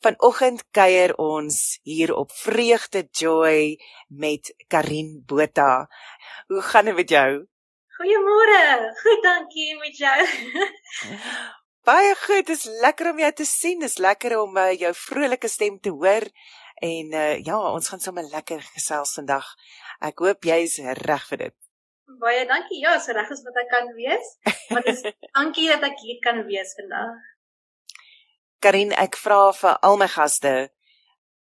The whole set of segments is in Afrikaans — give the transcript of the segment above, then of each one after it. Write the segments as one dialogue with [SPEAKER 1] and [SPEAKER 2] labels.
[SPEAKER 1] Vanoggend kuier ons hier op Vreugde Joy met Karin Botha. Hoe gaan dit met jou?
[SPEAKER 2] Goeiemôre. Goed, dankie met jou.
[SPEAKER 1] Baie goed. Dit is lekker om jou te sien. Dit is lekker om uh, jou vrolike stem te hoor. En uh, ja, ons gaan sommer lekker gesels vandag. Ek hoop jy is reg vir dit.
[SPEAKER 2] Baie dankie. Ja, so reg as wat ek kan wees. Maar dis dankie dat ek hier kan wees vandag.
[SPEAKER 1] Karin, ek vra vir al my gaste,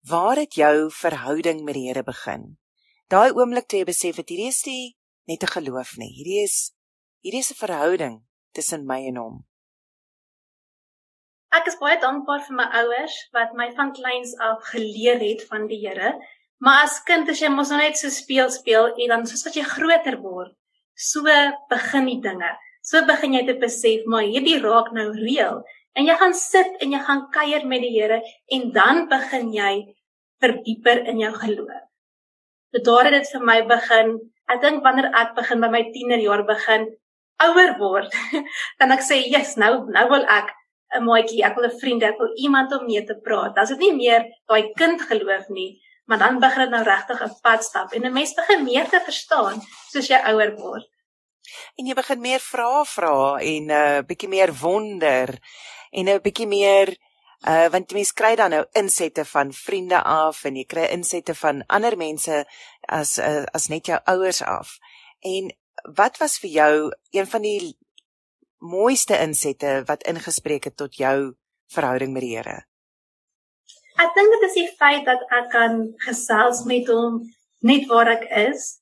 [SPEAKER 1] waar het jou verhouding met die Here begin? Daai oomblik toe jy besef het hierdie is nie net 'n geloof nie, hierdie is hierdie is 'n verhouding tussen my en hom.
[SPEAKER 2] Ek is baie dankbaar vir my ouers wat my van kleins af geleer het van die Here. Maar as kind as jy mos net so speel speel en dan soos wat jy groter word, so begin die dinge. So begin jy te besef maar hierdie raak nou reël En jy gaan sit en jy gaan kuier met die Here en dan begin jy verdieper in jou geloof. So daar het dit vir my begin. Ek dink wanneer ek begin by my tienerjaar begin ouer word, dan ek sê, "Jesus, nou nou wil ek 'n maatjie, ek wil 'n vriend, ek wil iemand om mee te praat." Dan is dit nie meer daai kind geloof nie, maar dan begin dit nou regtig 'n pad stap en 'n mens begin meer te verstaan soos jy ouer word.
[SPEAKER 1] En jy begin meer vra vra en 'n uh, bietjie meer wonder en 'n bietjie meer uh want mense kry dan nou insette van vriende af en jy kry insette van ander mense as uh, as net jou ouers af. En wat was vir jou een van die mooiste insette wat ingespreek het tot jou verhouding met die Here?
[SPEAKER 2] Ek dink dit is die feit dat ek kan gesels met hom net waar ek is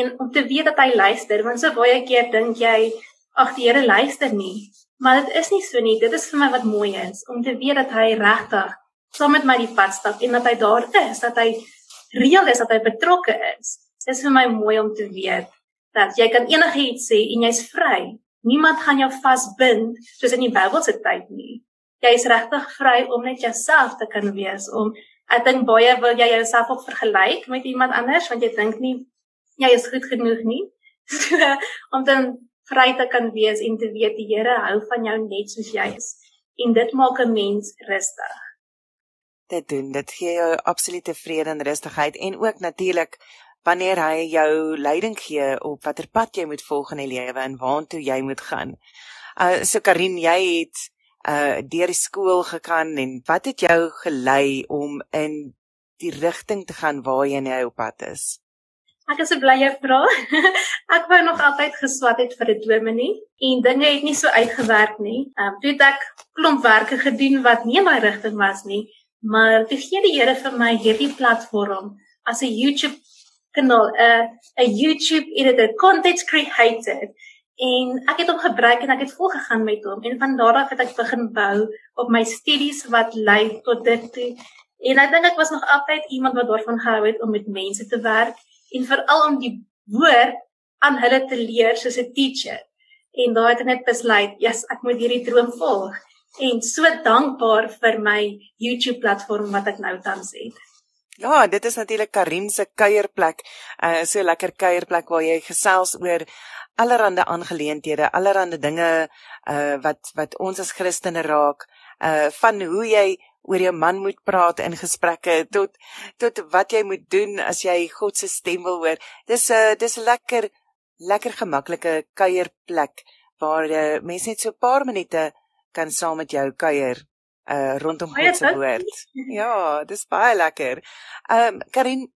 [SPEAKER 2] en om te weet dat hy luister want so baie keer dink jy ag die Here luister nie Maar dit is nie so nie. Dit is vir my wat mooi is om te weet dat hy regtig saam met my die pad stap en dat hy daar is, dat hy reël is, dat hy betrokke is. Dit is vir my mooi om te weet dat jy kan enigiets sê en jy's vry. Niemand gaan jou vasbind soos in die Bybelse tyd nie. Jy is regtig vry om net jouself te kan wees om ek dink baie wil jy jouself op vergelyk met iemand anders want jy dink nie jy is goed genoeg nie. So, om dan vry te kan wees en te weet die Here hou van jou net soos jy is. En dit maak 'n mens rustig.
[SPEAKER 1] Dit doen, dit gee jou absolute vrede en rustigheid en ook natuurlik wanneer hy jou leiding gee op watter pad jy moet volg in die lewe en waartoe jy moet gaan. Uh so Karin, jy het uh deur die skool gegaan en wat het jou gelei om in die rigting te gaan waar jy nou op pad is?
[SPEAKER 2] Ek is bly jy vra. ek wou nog altyd geswat het vir 'n dominee en dinge het nie so uitgewerk nie. Ehm um, toe het ek klomp werke gedoen wat nie my rigting was nie, maar toe gee die Here vir my hierdie platform as 'n YouTube kanaal, 'n 'n YouTube editor, content creator en ek het hom gebruik en ek het volgegaan met hom en van daar af het ek begin bou op my studies wat lei tot dit toe. En ek dink ek was nog altyd iemand wat daarvan gehou het om met mense te werk en veral om die woord aan hulle te leer soos 'n teacher. En daai het net besluit, ja, yes, ek moet hierdie droom volg en so dankbaar vir my YouTube platform wat ek nou tans het.
[SPEAKER 1] Ja, dit is natuurlik Karim se kuierplek. Uh so lekker kuierplek waar jy gesels oor allerlei aangeleenthede, allerlei dinge uh wat wat ons as Christene raak, uh van hoe jy oor jou man moet praat in gesprekke tot tot wat jy moet doen as jy God se stem wil hoor. Dis 'n uh, dis 'n lekker lekker gemaklike kuierplek waar uh, mense net so 'n paar minute kan saam met jou kuier uh rondom God se woord. Ja, dis baie lekker. Ehm um, Karin,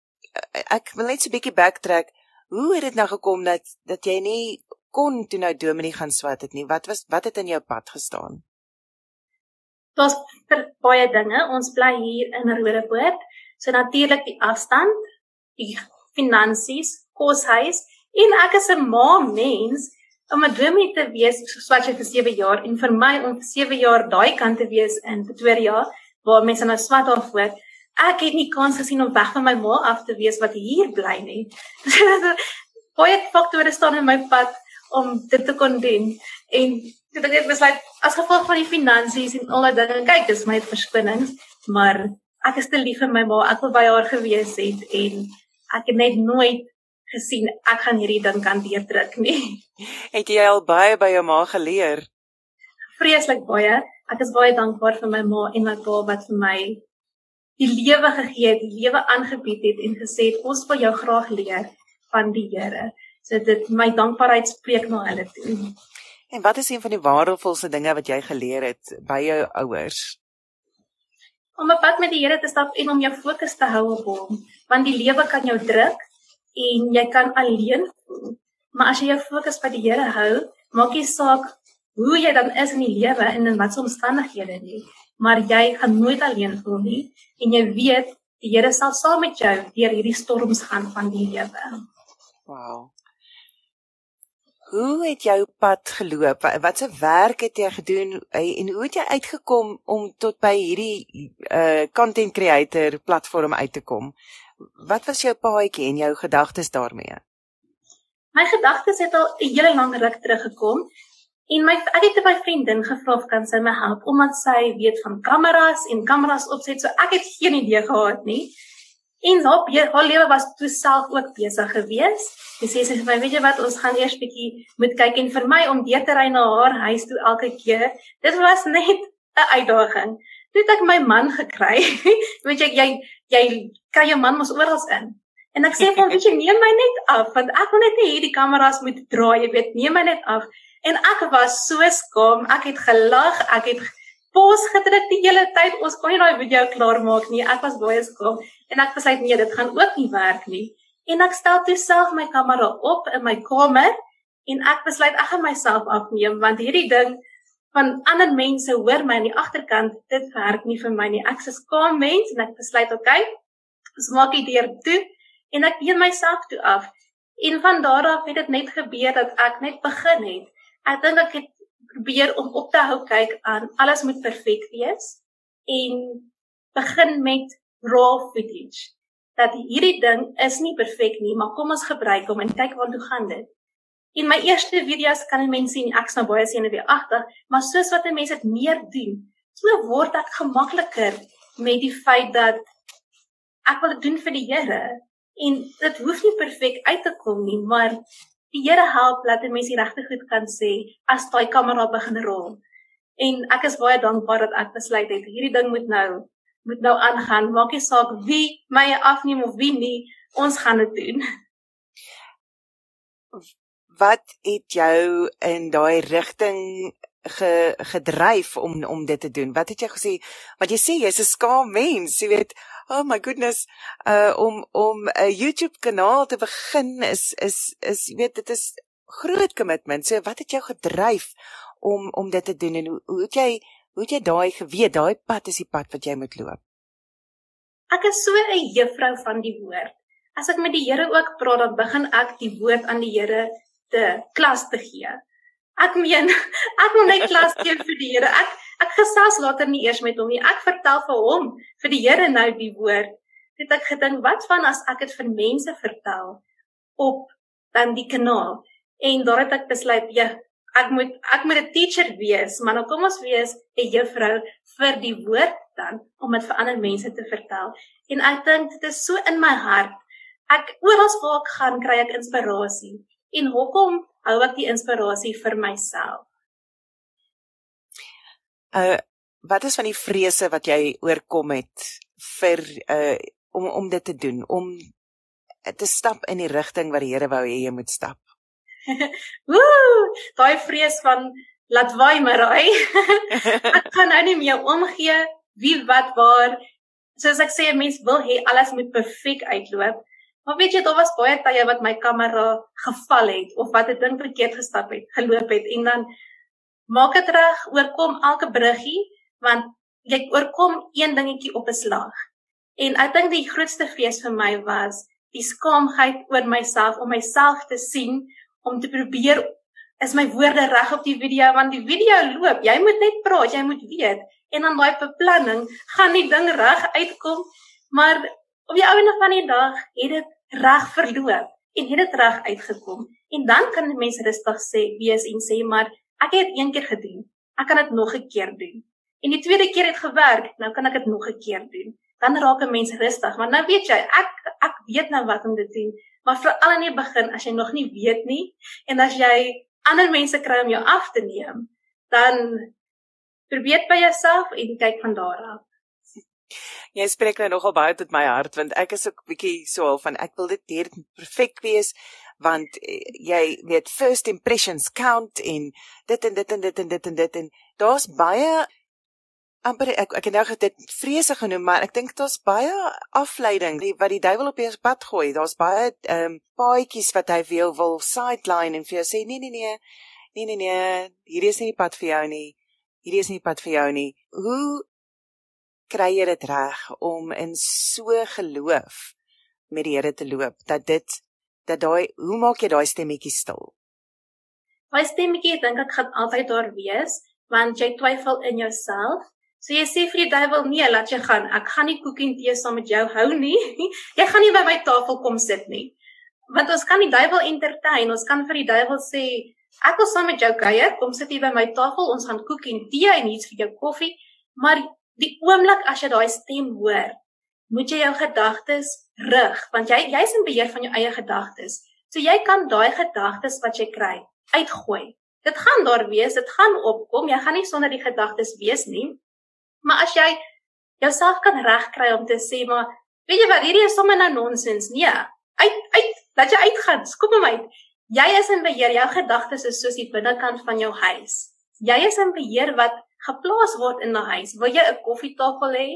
[SPEAKER 1] ek wil net so 'n bietjie backtrack. Hoe het dit nou gekom dat dat jy nie kon toe nou Dominee gaan swat het nie? Wat was wat het in jou pad gestaan?
[SPEAKER 2] Daar's baie dinge. Ons bly hier in Rodepoort. So natuurlik die afstand, die finansies, koshuis en ek is 'n ma mens om 'n droomie te wees swat jy vir 7 jaar en vir my om vir 7 jaar daai kant te wees in Pretoria waar mense nou swat af voor. Ek het nie kans gesien om weg van my ma af te wees wat hier bly nie. baie faktore staan in my pad om dit te kon doen en Dit het besluit as gevolg van die finansies en al daai dinge. Kyk, dis my verskoning, maar ek is te lief vir my ma. Ek wil by haar gewees het en ek het net nooit gesien ek gaan hierdie ding kan deurdruk nie.
[SPEAKER 1] Het jy al baie by jou ma geleer?
[SPEAKER 2] Vreeslik baie. Ek is baie dankbaar vir my ma en my pa wat vir my die lewe gegee het, die lewe aangebied het en gesê het ons wil jou graag leer van die Here. So dit my dankbaarheid spreek na hulle toe.
[SPEAKER 1] En wat is een van die waardevolste dinge wat jy geleer het by jou ouers?
[SPEAKER 2] Om op pad met die Here te stap en om jou fokus te hou op hom, want die lewe kan jou druk en jy kan alleen voel. Maar as jy jou fokus by die Here hou, maak nie saak hoe jy dan is in die lewe en in watter omstandighede nie, maar jy gaan nooit alleen voel nie en jy weet die Here sal saam met jou deur hierdie storms gaan van die lewe.
[SPEAKER 1] Wow. Hoe het jou pad geloop? Wat se werk het jy gedoen en hoe het jy uitgekom om tot by hierdie uh content creator platform uit te kom? Wat was jou paadjie en jou gedagtes daarmee?
[SPEAKER 2] My gedagtes het al 'n hele lang ruk teruggekom En my ek het baie vriendin gevra of kan sy my help omdat sy weet van kameras en kameras opset. So ek het geen idee gehad nie. En haar haar lewe was toe self ook besig gewees. Sy sê sy vir my, weet jy wat, ons gaan eers bietjie moet kyk en vir my om deur te ry na haar huis toe elke keer. Dit was net 'n uitdaging. Toe het ek my man gekry. weet jy jy jy kry jou man mos oral in. En ek sê vir hom, weet jy, neem my net af want ek wil net nie hierdie kameras moet draai, jy weet, neem my net af. En ek was so skaam. Ek het gelag. Ek het pos gedruk die hele tyd. Ons kon nie daai video klaar maak nie. Ek was baie skaam en ek besluit nee, dit gaan ook nie werk nie. En ek stel toe self my kamera op in my kamer en ek besluit ek gaan myself afneem want hierdie ding van ander mense hoor my aan die agterkant dit werk nie vir my nie. Ek is skaam mens en ek besluit oké. Okay, ons maak die deur toe en ek neem myself toe af. En van daar af het dit net gebeur dat ek net begin het Ek dink ek het probeer om op te hou kyk aan alles moet perfek wees en begin met raw footage. Dat hierdie ding is nie perfek nie, maar kom ons gebruik hom en kyk waar toe gaan dit. In my eerste video's kan mense sien ek's nou baie senuweeagtig, maar soos wat mense dit meer doen, so word ek gemakliker met die feit dat ek wil dit doen vir die Here en dit hoef nie perfek uit te kom nie, maar die Here help dat 'n mens die regte goed kan sê as daai kamera begin rol. En ek is baie dankbaar dat ek besluit het hierdie ding moet nou moet nou aangaan. Maak nie saak wie my afneem of wie nie, ons gaan dit doen.
[SPEAKER 1] Wat het jou in daai rigting ge, gedryf om om dit te doen? Wat het jy gesê? Want jy sê jy's 'n skaam mens, jy weet, oh my goodness uh om om 'n YouTube kanaal te begin is is is jy weet dit is groot commitment. So wat het jou gedryf om om dit te doen en hoe hoe het jy hoe het jy daai geweet daai pad is die pad wat jy moet loop?
[SPEAKER 2] Ek is so 'n juffrou van die woord. As ek met die Here ook praat, dan begin ek die woord aan die Here te klas te gee. Ek meen, ek wil net klas gee vir die Here. Ek Ek gesels later nie eers met hom nie. Ek vertel vir hom, vir die Here nou die woord. Dit ek gedink, wat van as ek dit vir mense vertel op dan die kanaal? En daar het ek besluit, ja, ek moet ek moet 'n teacher wees, maar nou kom ons wees 'n juffrou vir die woord dan om dit vir ander mense te vertel. En ek dink dit is so in my hart. Ek oral waar ek gaan, kry ek inspirasie. En hoekom hou ek die inspirasie vir myself?
[SPEAKER 1] uh wat is van die vrese wat jy oorkom het vir uh om om dit te doen om te stap in die rigting wat die Here wou hê jy moet stap.
[SPEAKER 2] Woe! Daai vrees van laat waai my raai. ek kan nou nie meer omgee wie wat waar. Soos ek sê, mense wil hê alles moet perfek uitloop. Maar weet jy, daar was baie tye wat my kamera geval het of wat 'n ding verkeerd gestap het, geloop het en dan maak dit reg, oorkom elke bruggie want jy oorkom een dingetjie op 'n slag. En ek dink die grootste fees vir my was die skaamheid oor myself om myself te sien om te probeer is my woorde reg op die video want die video loop. Jy moet net praat, jy moet weet en dan daai beplanning gaan die ding reg uitkom. Maar op die ouene van die dag het dit reg verloop en het dit reg uitgekom. En dan kan die mense rustig sê, wees en sê maar Ek het een keer gedoen. Ek kan dit nog 'n keer doen. En die tweede keer het gewerk, nou kan ek dit nog 'n keer doen. Dan raak 'n mens rustig, want nou weet jy, ek ek weet nou wat om te doen. Maar veral in die begin as jy nog nie weet nie en as jy ander mense kry om jou af te neem, dan probeer by jouself en kyk van daar af.
[SPEAKER 1] Jy spreek nou nogal baie tot my hart want ek is ook bietjie so al van ek wil dit hier perfek wees want eh, jy weet first impressions count en dit en dit en dit en dit en dit en daar's baie amper ek ek het nou dit vrese genoem maar ek dink daar's baie afleiding die, wat die duiwel op jou pad gooi. Daar's baie ehm um, paadjies wat hy wil wil sideline en vir jou sê nee nee nee nee nee nee hierdie is nie die pad vir jou nie. Hierdie is nie die pad vir jou nie. Hoe kry jy dit reg om in so geloof met die Here te loop dat dit dat daai hoe maak jy daai stemmetjie stil?
[SPEAKER 2] Daai stemmetjie dink ek gaan altyd daar wees want jy twyfel in jouself. So jy sê vir die duiwel nee, laat jy gaan. Ek gaan nie koekie en tee saam met jou hou nie. jy gaan nie by my tafel kom sit nie. Want ons kan die duiwel entertain. Ons kan vir die duiwel sê ek wil saam met jou kuier. Kom sit hier by my tafel. Ons gaan koekie en tee en iets vir jou koffie. Maar die oomblik as jy daai stem hoor, moet jy jou gedagtes rig, want jy jy's in beheer van jou eie gedagtes. So jy kan daai gedagtes wat jy kry, uitgooi. Dit gaan daar wees, dit gaan opkom. Jy gaan nie sonder die gedagtes wees nie. Maar as jy jouself kan regkry om te sê, maar weet jy wat, hierdie is sommer nou nonsens. Nee, uit uit, laat jy uitgaan. Kom met my. Jy is in beheer. Jou gedagtes is soos die binnekant van jou huis. Jy is in beheer wat geplaas word in 'n huis. Wil jy 'n koffietafel hê?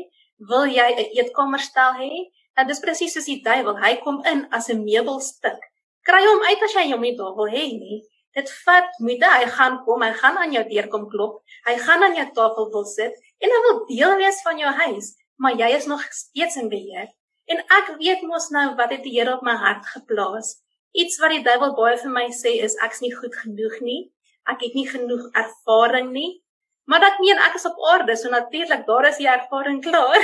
[SPEAKER 2] Wil jy 'n eetkamerstel hê? Dan dis presies soos die duiwel. Hy kom in as 'n meubelstuk. Kry hom uit as jy hom nie daar wil hê nie. Dit vat moeite. Hy gaan kom, hy gaan aan jou deur kom klop. Hy gaan aan jou tafel wil sit en hy wil deel wees van jou huis, maar jy is nog steeds in beheer. En ek weet mos nou wat het die Here op my hart geplaas. Iets wat die duiwel baie vir my sê is ek's nie goed genoeg nie. Ek het nie genoeg ervaring nie. Maar dat meen ek is op aarde, so natuurlik daar is die ervaring klaar.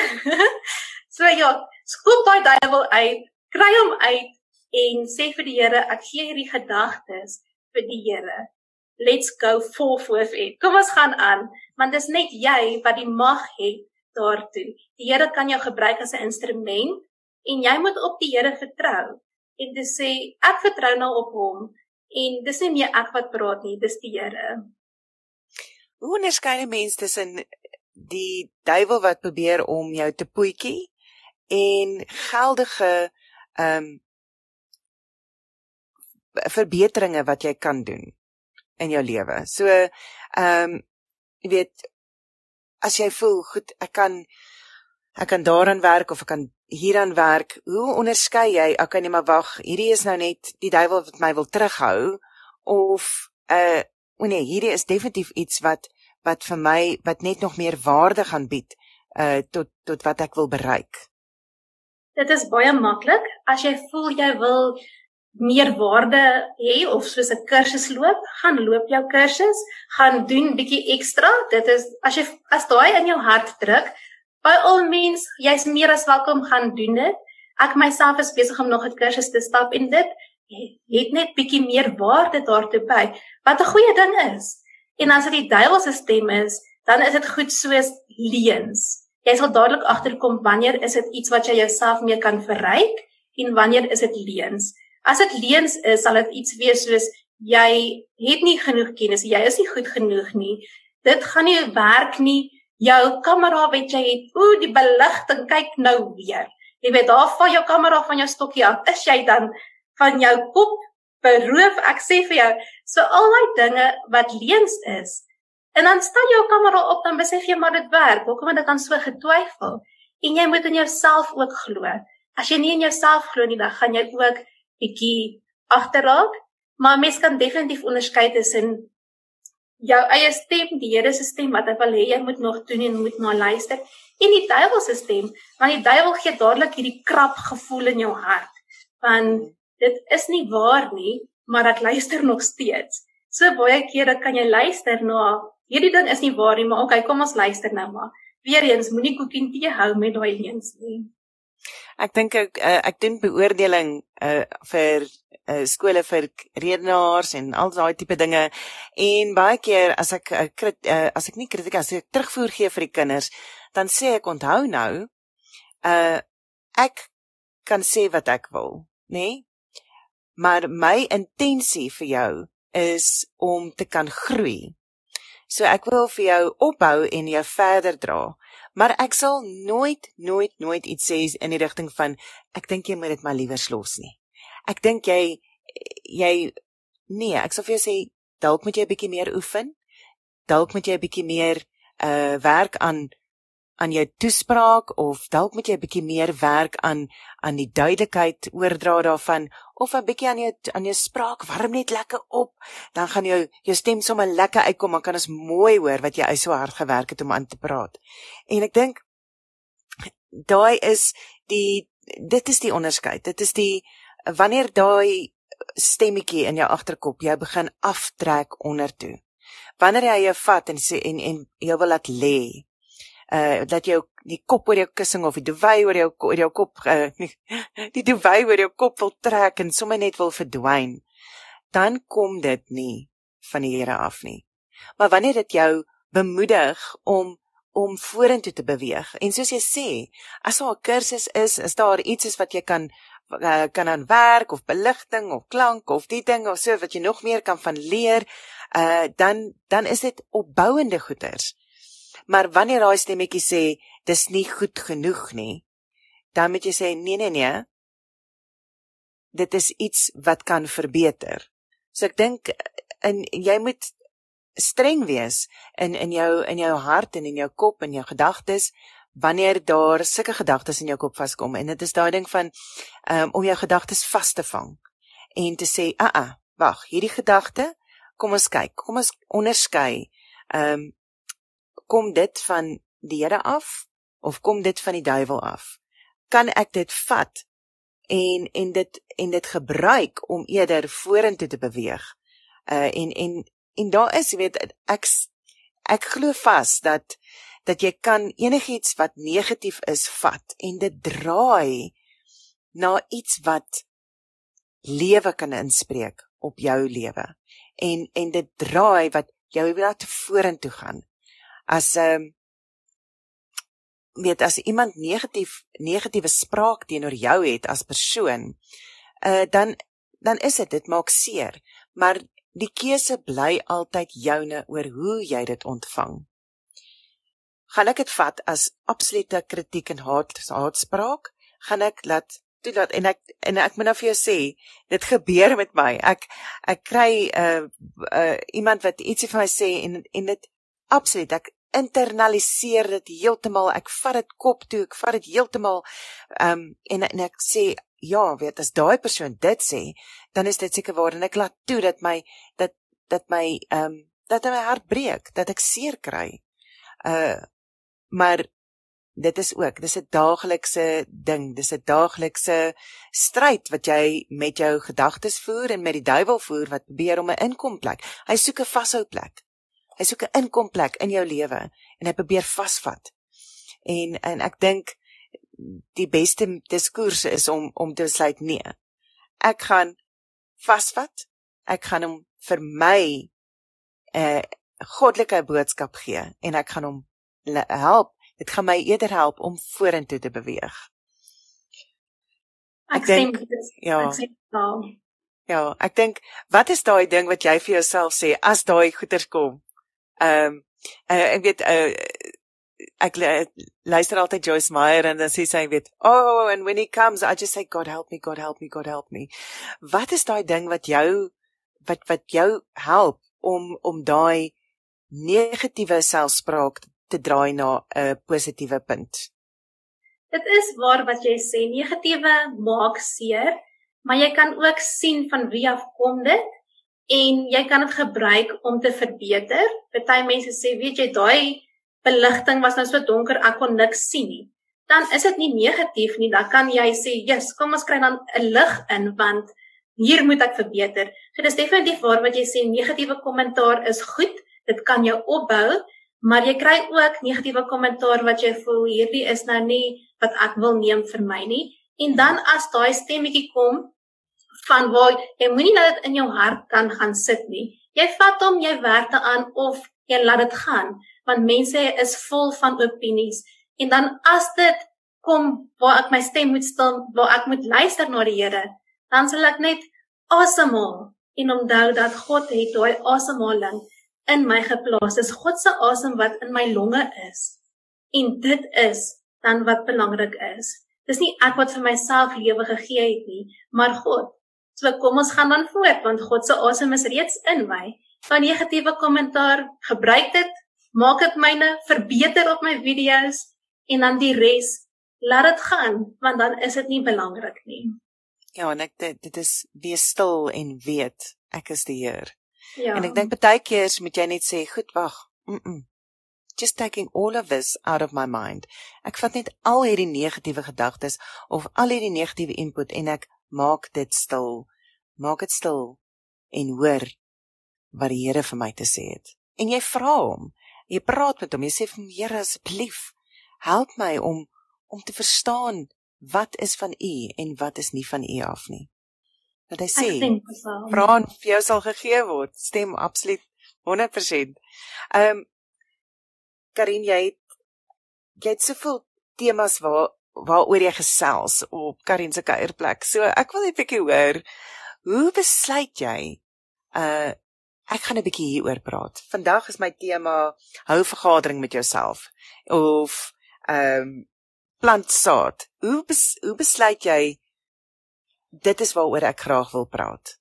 [SPEAKER 2] so ja, skoop daai duiwel uit, kry hom uit en sê vir die Here, ek gee hierdie gedagtes vir die Here. Let's go full it. Kom ons gaan aan, want dis net jy wat die mag het daartoe. Die Here kan jou gebruik as 'n instrument en jy moet op die Here vertrou en dis sê ek vertrou nou op hom en dis nie meer ek wat praat nie, dis die Here.
[SPEAKER 1] Hoe onderskei 'n mens tussen die duiwel wat probeer om jou te poetjie en geldige ehm um, verbeteringe wat jy kan doen in jou lewe. So ehm um, jy weet as jy voel goed, ek kan ek kan daaraan werk of ek kan hieraan werk. Hoe onderskei jy? Okay, nee, maar wag, hierdie is nou net die duiwel wat my wil terughou of 'n uh, o nee, hierdie is definitief iets wat wat vir my wat net nog meer waarde gaan bied uh tot tot wat ek wil bereik.
[SPEAKER 2] Dit is baie maklik as jy voel jy wil meer waarde hê of soos 'n kursus loop, gaan loop jou kursus, gaan doen bietjie ekstra. Dit is as jy as daai in jou hart druk, by all means, jy's meer as welkom gaan doen dit. Ek myself is besig om nog 'n kursus te stap en dit het net bietjie meer waarde daartoe by. Wat 'n goeie ding is. En as dit die duiwel se stem is, dan is dit goed soos leuns. Jy sal dadelik agterkom wanneer is dit iets wat jy jouself mee kan verryk en wanneer is dit leuns. As dit leuns is, sal dit iets wees soos jy het nie genoeg kennis, jy is nie goed genoeg nie. Dit gaan nie werk nie. Jou kamera wat jy het, ooh, die beligting kyk nou weer. Jy weet daar van jou kamera van jou stokkie af, is jy dan van jou kop beroof ek sê vir jou so al daai dinge wat leuns is en dan staan jou kamera op dan besef jy maar dit werk. Hoekom het ek dan so getwyfel? En jy moet in jouself ook glo. As jy nie in jouself glo nie dan gaan jy ook bietjie agterraak. Maar mens kan definitief onderskei tussen jou eie stem die Here se stem wat hy wil hê jy moet nog doen en moet na luister en die duiwel se stem. Want die duiwel gee dadelik hierdie krap gevoel in jou hart. Van dit is nie waar nie, maar ek luister nog steeds. So baie kere kan jy luister na hierdie ding is nie waar nie, maar okay, kom ons luister nou maar. Weereens moenie koekie tee hou met daai leuns nie.
[SPEAKER 1] Ek dink ek uh, ek doen beoordeling uh, vir uh, skole vir redenaars en al daai tipe dinge en baie keer as ek uh, krit, uh, as ek nie kritiek as ek terugvoer gee vir die kinders dan sê ek onthou nou uh ek kan sê wat ek wil nê nee? Maar my intensie vir jou is om te kan groei. So ek wil vir jou ophou en jou verder dra. Maar ek sal nooit nooit nooit iets sê in die rigting van ek dink jy moet dit maar liewer los nie. Ek dink jy jy nee, ek sal vir jou sê dalk moet jy 'n bietjie meer oefen. Dalk moet jy 'n bietjie meer uh werk aan aan jou toespraak of dalk moet jy 'n bietjie meer werk aan aan die duidelikheid oordra daarvan of 'n bietjie aan jou aan jou spraak warm net lekker op dan gaan jou jou stem sommer lekker uitkom dan kan ons mooi hoor wat jy so hard gewerk het om aan te praat. En ek dink daai is die dit is die onderskeid. Dit is die wanneer daai stemmetjie in jou agterkop jou begin aftrek ondertoe. Wanneer jy jou vat en sê en en jy wil laat lê. Uh dat jou die kop oor jou kussing of die duvet oor jou oor jou kop uh, die duvet oor jou kop wil trek en sommer net wil verdwyn. Dan kom dit nie van die Here af nie. Maar wanneer dit jou bemoedig om om vorentoe te beweeg en soos jy sê, as daar 'n kursus is, is daar iets is wat jy kan uh, kan aan werk of beligting of klank of die ding of so wat jy nog meer kan van leer, uh dan dan is dit opbouende goeders. Maar wanneer daai stemmetjie sê dis nie goed genoeg nie, dan moet jy sê nee nee nee. Dit is iets wat kan verbeter. So ek dink en jy moet streng wees in in jou in jou hart en in jou kop en jou gedagtes wanneer daar sulke gedagtes in jou kop vaskom en dit is daai ding van um, om jou gedagtes vas te vang en te sê a a wag hierdie gedagte kom ons kyk kom ons onderskei ehm um, kom dit van die Here af of kom dit van die duiwel af? Kan ek dit vat en en dit en dit gebruik om eerder vorentoe te beweeg? Uh en en en daar is jy weet ek ek glo vas dat dat jy kan enigiets wat negatief is vat en dit draai na iets wat lewe kan inspreek op jou lewe. En en dit draai wat jou laat vorentoe gaan as 'n um, ehm, weet as iemand negatief negatiewe spraak teenoor jou het as persoon uh dan dan is dit dit maak seer. Maar die keuse bly altyd joune oor hoe jy dit ontvang. Gaan ek dit vat as absolute kritiek en haat haatspraak gaan ek laat toelaat en ek en ek moet nou vir jou sê dit gebeur met my. Ek ek kry 'n uh, uh, iemand wat ietsie vir my sê en en dit absoluut ek internaliseer dit heeltemal ek vat dit kop toe ek vat dit heeltemal um, en en ek sê ja weet as daai persoon dit sê dan is dit seker waar en ek laat toe dat my dat dat my ehm um, dat my hart breek dat ek seer kry. Uh maar dit is ook dis 'n daaglikse ding dis 'n daaglikse stryd wat jy met jou gedagtes voer en met die duiwel voer wat probeer om 'n inkomplek hy soek 'n vashou plek hy soek 'n inkomplek in jou lewe en hy probeer vasvat en en ek dink die beste diskurs is om om te besluit nee ek gaan vasvat ek gaan hom vir my 'n uh, goddelike boodskap gee en ek gaan hom help. Dit gaan my eerder help om vorentoe te beweeg.
[SPEAKER 2] Ek, ek dink ja. Ek sê nou.
[SPEAKER 1] Ja, ek dink wat is daai ding wat jy vir jouself sê as daai goeters kom? Ehm um, uh, ek weet uh, ek luister altyd Joyce Meyer en dan sê sy weet, "Oh, and when he comes, I just say God help me, God help me, God help me." Wat is daai ding wat jou wat wat jou help om om daai negatiewe selfspraak te draai na 'n positiewe punt.
[SPEAKER 2] Dit is waar wat jy sê, negatiewe maak seer, maar jy kan ook sien van wie af kom dit en jy kan dit gebruik om te verbeter. Party mense sê, weet jy, daai beligting was nou so donker, ek kon niks sien nie. Dan is dit nie negatief nie, dan kan jy sê, "Jesus, kom ons kry dan 'n lig in want hier moet ek verbeter." So dis definitief waar wat jy sê, negatiewe kommentaar is goed. Dit kan jou opbou, maar jy kry ook negatiewe kommentaar wat jy voel hierdie is nou nie wat ek wil neem vir my nie en dan as daai stemmetjie kom van waar jy moenie nou dit in jou hart kan gaan sit nie jy vat hom jy werk daaraan of jy laat dit gaan want mense is vol van opinies en dan as dit kom waar ek my stem moet stil waar ek moet luister na die Here dan sal ek net asemhaal en onthou dat God het daai asemhaling in my geplaas. Dis God se asem wat in my longe is. En dit is dan wat belangrik is. Dis nie ek wat vir myself lewe gegee het nie, maar God. So kom ons gaan dan voort want God se asem is reeds in my. Van negatiewe kommentaar, gebruik dit, maak dit myne, verbeter op my video's en dan die res, laat dit gaan want dan is dit nie belangrik nie.
[SPEAKER 1] Ja, en ek dit, dit is wees stil en weet ek is die Heer.
[SPEAKER 2] Ja.
[SPEAKER 1] En ek dink baie keer moet jy net sê, "Goed, wag. Mm. -mm. Just taking all of this out of my mind. Ek vat net al hierdie negatiewe gedagtes of al hierdie negatiewe input en ek maak dit stil. Maak dit stil en hoor wat die Here vir my te sê het. En jy vra hom. Jy praat met hom. Jy sê vir hom, Here, asseblief, help my om om te verstaan wat is van U en wat is nie van U af nie. Dat hy sê, vra en vir jou sal gegee word. Stem absoluut 100%. Ehm um, Karin, jy het jy het soveel temas waar waaroor jy gesels op Karin se kuierplek. So ek wil net 'n bietjie hoor hoe besluit jy uh ek gaan 'n bietjie hieroor praat. Vandag is my tema hou vergadering met jouself of ehm um, plant saad. Hoe bes, hoe besluit jy dit is waaroor ek graag wil praat?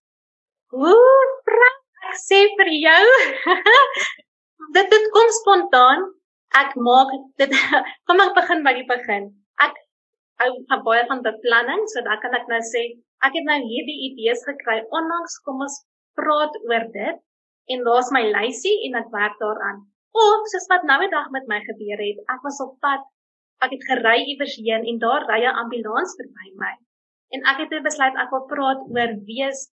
[SPEAKER 2] Hoe praat sê vir jou? dit dit kom spontaan. Ek maak dit kom ek begin by die begin. Hou baie van beplanning, so dan kan ek nou sê ek het nou hierdie idees gekry onlangs kom ons praat oor dit en daar's my lysie en ek werk daaraan. Of soos wat nou 'n dag met my gebeur het, ek was op pad, ek het gery iewers heen en daar ry 'n ambulans verby my. En ek het besluit ek wil praat oor wees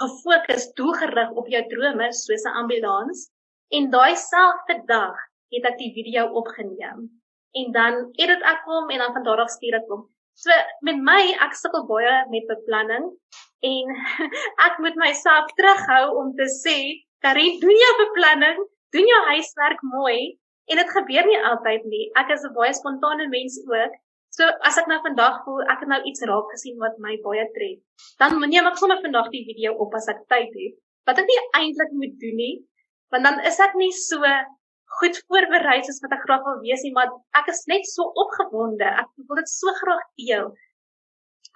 [SPEAKER 2] gefokus, doelgerig op jou drome soos 'n ambulans. En daai selfde dag het ek die video opgeneem. En dan edit ek hom en dan van daar af stuur ek hom. So met my ek sukkel baie met beplanning en ek moet myself terughou om te sê, "Karin, doen jou beplanning, doen jou huiswerk mooi." En dit gebeur nie altyd nie. Ek is 'n baie spontane mens ook. So as ek nou vandag voel ek het nou iets raak gesien wat my baie tref, dan neem ek sommer vandag die video op as ek tyd het. Wat ek nie eintlik moet doen nie, want dan is ek nie so goed voorberei soos wat ek graag wil wees nie, maar ek is net so opgewonde. Ek wil dit so graag deel.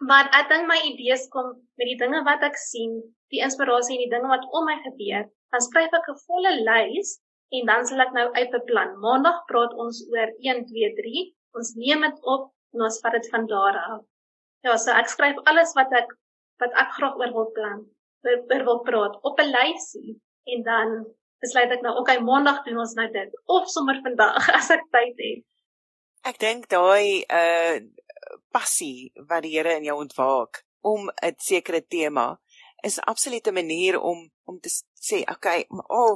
[SPEAKER 2] Maar ek dink my idees kom met die dinge wat ek sien, die inspirasie en die dinge wat om my gebeur. Dan skryf ek 'n volle lys en dan sal ek nou uitbeplan. Maandag praat ons oor 1 2 3. Ons neem dit op en ons vat dit van daar af. Ja, so ek skryf alles wat ek wat ek graag oor wil plan, oor wil praat op 'n lysie en dan besluit ek nou, okay, maandag doen ons nou dit of sommer vandag as ek tyd het.
[SPEAKER 1] Ek dink daai uh passie wat die Here in jou ontwaak om 'n sekere tema is 'n absolute manier om om te sê, okay, o oh,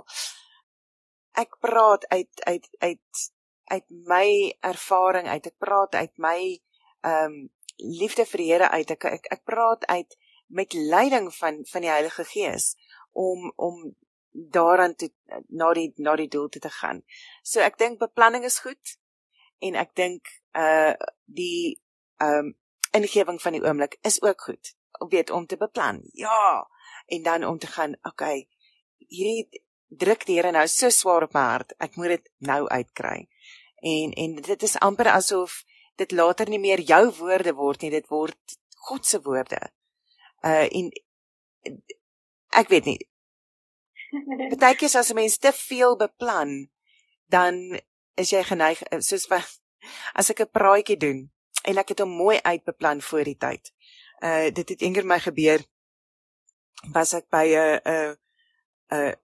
[SPEAKER 1] ek praat uit uit uit uit my ervaring uit. Ek praat uit my ehm um, liefde vir die Here uit. Ek, ek ek praat uit met leiding van van die Heilige Gees om om daaraan toe na die na die doel toe te gaan. So ek dink beplanning is goed en ek dink uh die ehm um, ingewing van die oomblik is ook goed. Om weet om te beplan. Ja. En dan om te gaan, okay, hierdie druk die Here nou so swaar op my hart. Ek moet dit nou uitkry. En en dit is amper asof dit later nie meer jou woorde word nie, dit word God se woorde. Uh en ek weet nie, Partykeer as 'n mens te veel beplan, dan is jy geneig eh, soos wat as ek 'n praatjie doen en ek het hom mooi uitbeplan voor die tyd. Uh dit het eendag my gebeur was ek by 'n 'n 'n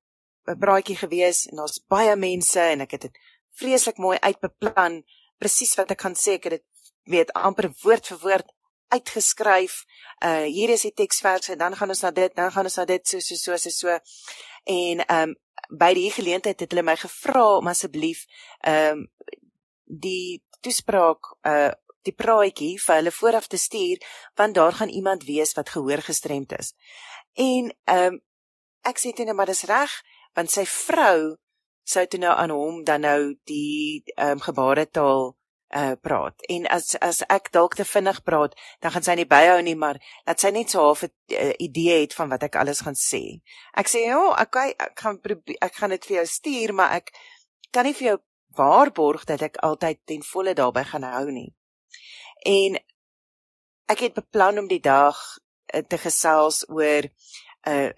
[SPEAKER 1] 'n praatjie gewees en daar's baie mense en ek het dit vreeslik mooi uitbeplan presies wat ek gaan sê ek het dit weet amper woord vir woord uitgeskryf. Uh hier is die teksverse, dan gaan ons na dit, dan gaan ons na dit so so so so. so. En ehm um, by die geleentheid het hulle my gevra om asseblief ehm um, die toespraak uh die praatjie vir hulle vooraf te stuur want daar gaan iemand wees wat gehoor gestremd is. En ehm um, ek sê toe net maar dis reg want sy vrou sou toe nou aan hom dan nou die ehm um, gebaretaal uh praat. En as as ek dalk te vinnig praat, dan gaan sy nie byhou nie, maar laat sy net so half 'n uh, idee het van wat ek alles gaan sê. Ek sê, "Ja, oh, okay, ek gaan probeer ek gaan dit vir jou stuur, maar ek kan nie vir jou waarborg dat ek altyd ten volle daarbey gaan hou nie. En ek het beplan om die dag uh, te gesels oor uh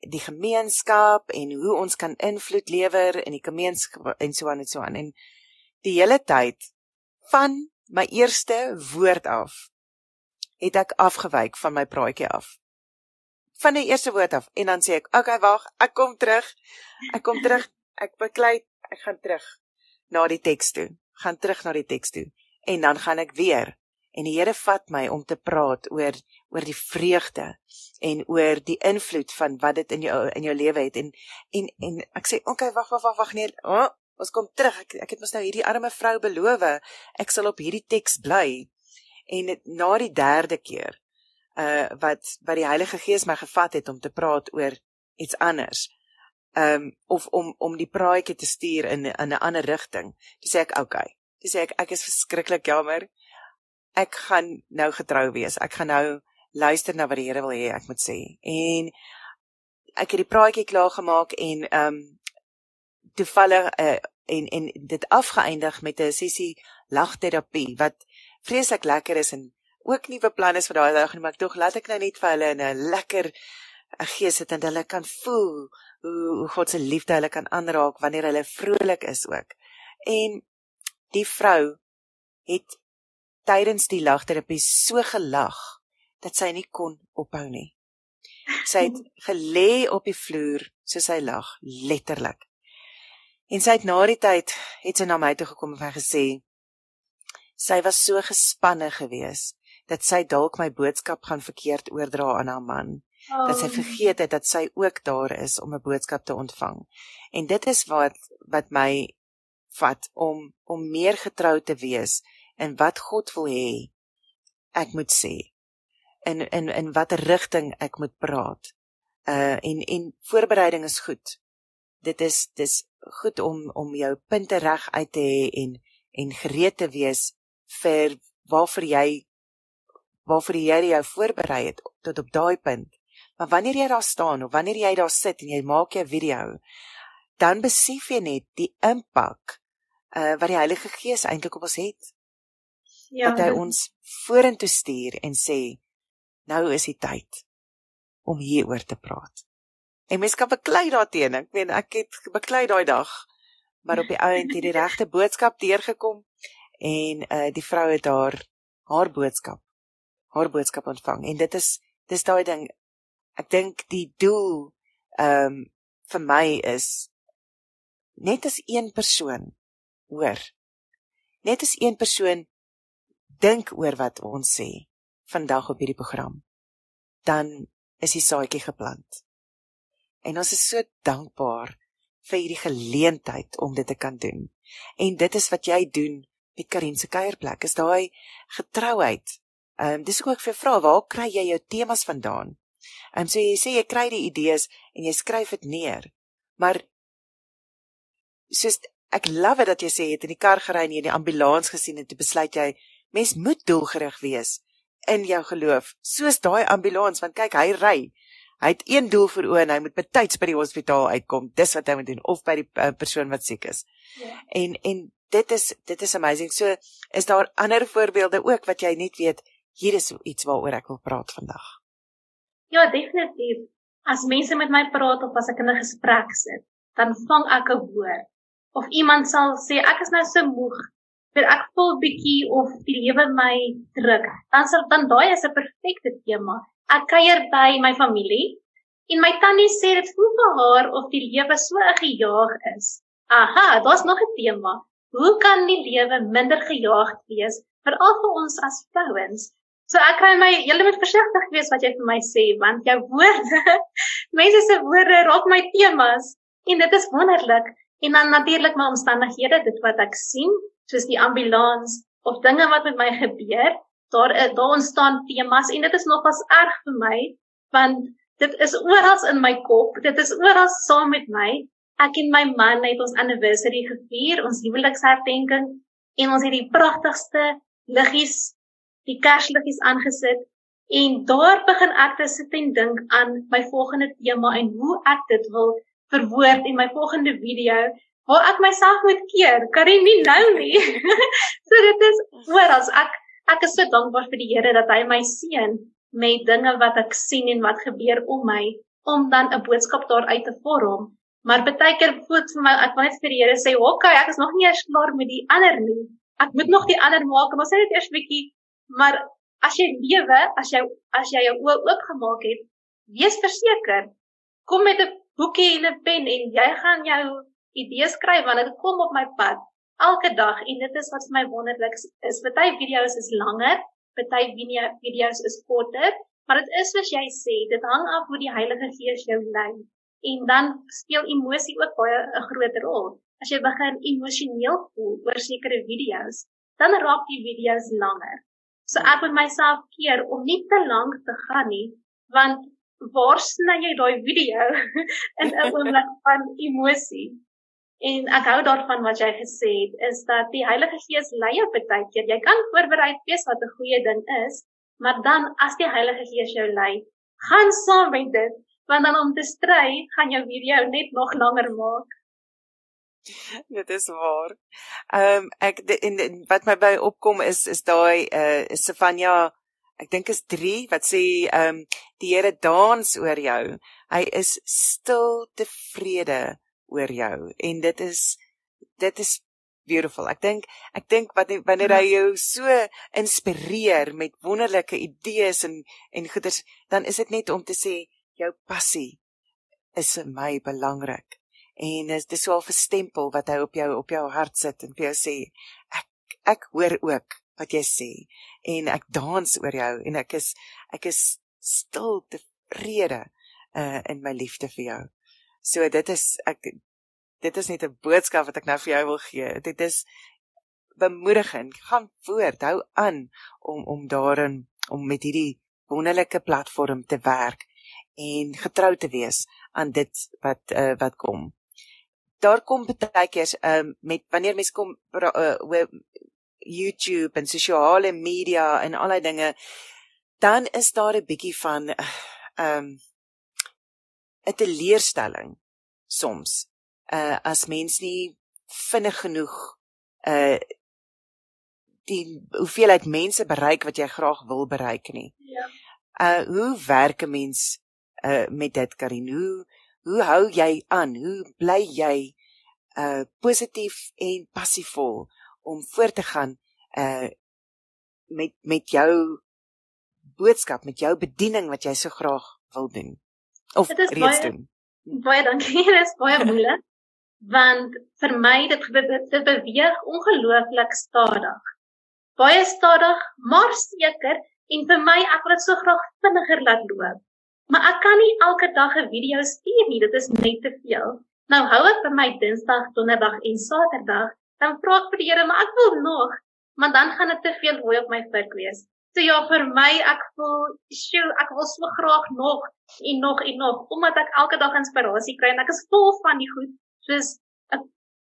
[SPEAKER 1] die gemeenskap en hoe ons kan invloed lewer in die gemeenskap en so aan en so aan en die hele tyd van my eerste woord af het ek afgewyk van my praatjie af. Van die eerste woord af en dan sê ek, "Oké, okay, wag, ek kom terug. Ek kom terug. Ek beklei, ek gaan terug na die teks toe. Gaan terug na die teks toe en dan gaan ek weer en die Here vat my om te praat oor oor die vreugde en oor die invloed van wat dit in jou in jou lewe het en en en ek sê okay wag wag wag wag nee oh, ons kom terug ek ek het mos nou hierdie arme vrou beloof ek sal op hierdie teks bly en het, na die derde keer uh wat wat die Heilige Gees my gevat het om te praat oor iets anders um of om om die praatjie te stuur in in 'n ander rigting dis sê ek okay dis sê ek ek is verskriklik jammer ek gaan nou getrou wees. Ek gaan nou luister na wat die Here wil hê ek moet sê. En ek het die praatjie klaar gemaak en um, toevallig uh, en en dit afgeëindig met 'n sessie lagterapie wat vreeslik lekker is en ook nuwe planne vir daai dag, maar ek dink laat ek nou net vir hulle 'n lekker 'n gees het en hulle kan voel hoe hoe God se liefde hulle kan aanraak wanneer hulle vrolik is ook. En die vrou het tydens die lagterapie so gelag dat sy nie kon ophou nie. Sy het gelê op die vloer soos sy lag, letterlik. En sy het na die tyd het sy na my toe gekom en gesê sy was so gespanne geweest dat sy dalk my boodskap gaan verkeerd oordra aan haar man. Oh. Dat sy oh. vergeet het dat sy ook daar is om 'n boodskap te ontvang. En dit is wat wat my vat om om meer getrou te wees en wat God wil hê ek moet sê in in in watter rigting ek moet praat. Uh en en voorbereiding is goed. Dit is dis goed om om jou punte reg uit te hê en en gereed te wees vir waarvoor jy waarvoor jy jou voorberei het tot op daai punt. Maar wanneer jy daar staan of wanneer jy daar sit en jy maak jou video, dan besef jy net die impak uh wat die Heilige Gees eintlik op ons het ja, dat hy ons vorentoe stuur en sê nou is die tyd om hieroor te praat. En mens kan beklei daarteen. Ek meen ek het beklei daai dag, maar op die ount het die regte boodskap deurgekom en uh die vrou het haar haar boodskap haar boodskap ontvang en dit is dis daai ding ek dink die doel ehm um, vir my is net as een persoon hoor net as een persoon dink oor wat ons sê vandag op hierdie program, dan is die saadjie geplant. En ons is so dankbaar vir hierdie geleentheid om dit te kan doen. En dit is wat jy doen met Karin se kuierplek. Is daai getrouheid. Ehm um, dis ook vir vra, waar kry jy jou temas vandaan? Ehm um, so jy sê jy kry die idees en jy skryf dit neer. Maar soos ek love dat jy sê jy het in die kar gery en jy die ambulans gesien en toe besluit jy mens moet doelgerig wees in jou geloof soos daai ambulans want kyk hy ry hy het een doel vir oë en hy moet betyds by die hospitaal uitkom. Dis wat hy moet doen of by die uh, persoon wat siek is. Ja. en en dit is dit is amazing. So is daar ander voorbeelde ook wat jy net weet? Hier is iets waaroor ek wil praat vandag.
[SPEAKER 2] Ja definitief. As mense met my praat of as ek in 'n gesprek sit dan vang ek 'n woord. Of iemand sal sê ek is nou so moeg vir ek voel bietjie of die lewe my druk. Dan sal dan daai is 'n perfekte tema. Ek kuier by my familie en my tannie sê dit voel vir haar of die lewe so gejaag is. Aha, daar's nog 'n tema. Hoe kan die lewe minder gejaag wees veral vir ons as vrouens? So ek kry my julle moet versigtig wees wat jy vir my sê want jou woorde mense se woorde raak my temas en dit is wonderlik en dan natuurlik my omstandighede dit wat ek sien soos die ambulans of dinge wat met my gebeur, daar daar ontstaan temas en dit is nogals erg vir my want dit is oral in my kop, dit is oral saam met my. Ek en my man het ons anniversary gevier, ons huweliksherdenking en ons het die pragtigste liggies, die kersliggies aangesit en daar begin ek te sit en dink aan my volgende tema en hoe ek dit wil verwoord in my volgende video waar ek myself moet keer. Kan nie nou nie. so dit is hoor as ek ek is so dankbaar vir die Here dat hy my seën met dinge wat ek sien en wat gebeur om my om dan 'n boodskap daaruit te vorm. Maar baie keer voel vir my ek wil net vir die Here sê, "Oké, okay, ek is nog nie eers klaar met die ander nie. Ek moet nog die ander maak, maar sê net eers bietjie." Maar as jy lewe, as jy as jy jou oë oopgemaak het, wees verseker, kom met 'n boekie en 'n pen en jy gaan jou idees skryf want dit kom op my pad elke dag en dit is wat vir my wonderlik is. Party video's is langer, party video's is korter, maar dit is soos jy sê, dit hang af hoe die Heilige Gees jou lei. En dan speel emosie ook baie 'n groot rol. As jy begin emosioneel voel oor sekere video's, dan raak die video's langer. So ek moet myself keer om nie te lank te gaan nie, want waar sny jy daai video in 'n oomblik van emosie? En ek hou daarvan wat jy gesê het, is dat die Heilige Gees lei jou baie keer. Jy kan voorberei wees wat 'n goeie ding is, maar dan as die Heilige Gees jou lei, gaan saam met dit, want dan om te stry, gaan jou video net nog langer maak.
[SPEAKER 1] Dit is waar. Ehm um, ek de, en, en wat my by opkom is is daai uh is Stefania ek dink is 3 wat sê ehm um, die Here dans oor jou. Hy is stil tevrede oor jou en dit is dit is beautiful. Ek dink ek dink wat wanneer hy jou so inspireer met wonderlike idees en en goeders, dan is dit net om te sê jou passie is vir my belangrik. En is dis so 'n stempel wat hy op jou op jou hart sit en vir jou sê ek ek hoor ook wat jy sê en ek dans oor jou en ek is ek is stil tevrede uh in my liefde vir jou. So dit is ek dit is net 'n boodskap wat ek nou vir jou wil gee. Dit is bemoedigend. Gaan voort, hou aan om om daarin om met hierdie wonderlike platform te werk en getrou te wees aan dit wat uh, wat kom. Daar kom baie keer um, met wanneer mense kom uh, YouTube en sosiale media en allerlei dinge dan is daar 'n bietjie van ehm um, 'n teleurstelling soms uh as mens nie vinnig genoeg uh die hoeveelheid mense bereik wat jy graag wil bereik nie. Ja. Uh hoe werk 'n mens uh met dit Karin? Hoe hoe hou jy aan? Hoe bly jy uh positief en passievol om voort te gaan uh met met jou boodskap, met jou bediening wat jy so graag wil doen of reeds baie, doen?
[SPEAKER 2] Baie dankie, dit is baie moeilik want vir my dit dit beweeg ongelooflik stadig. Baie stadig, maar seker en vir my ek wil dit so graag vinniger laat loop. Maar ek kan nie elke dag 'n video stuur nie, dit is net te veel. Nou hou ek vir my Dinsdag, Donderdag en Saterdag, dan vra ek vir die Here, maar ek wil nog, maar dan gaan dit te veel hooi op my vurk wees. So ja, vir my ek voel, sjoe, ek wil so graag nog en nog en nog omdat ek elke dag inspirasie kry en ek is vol van die goed soos 'n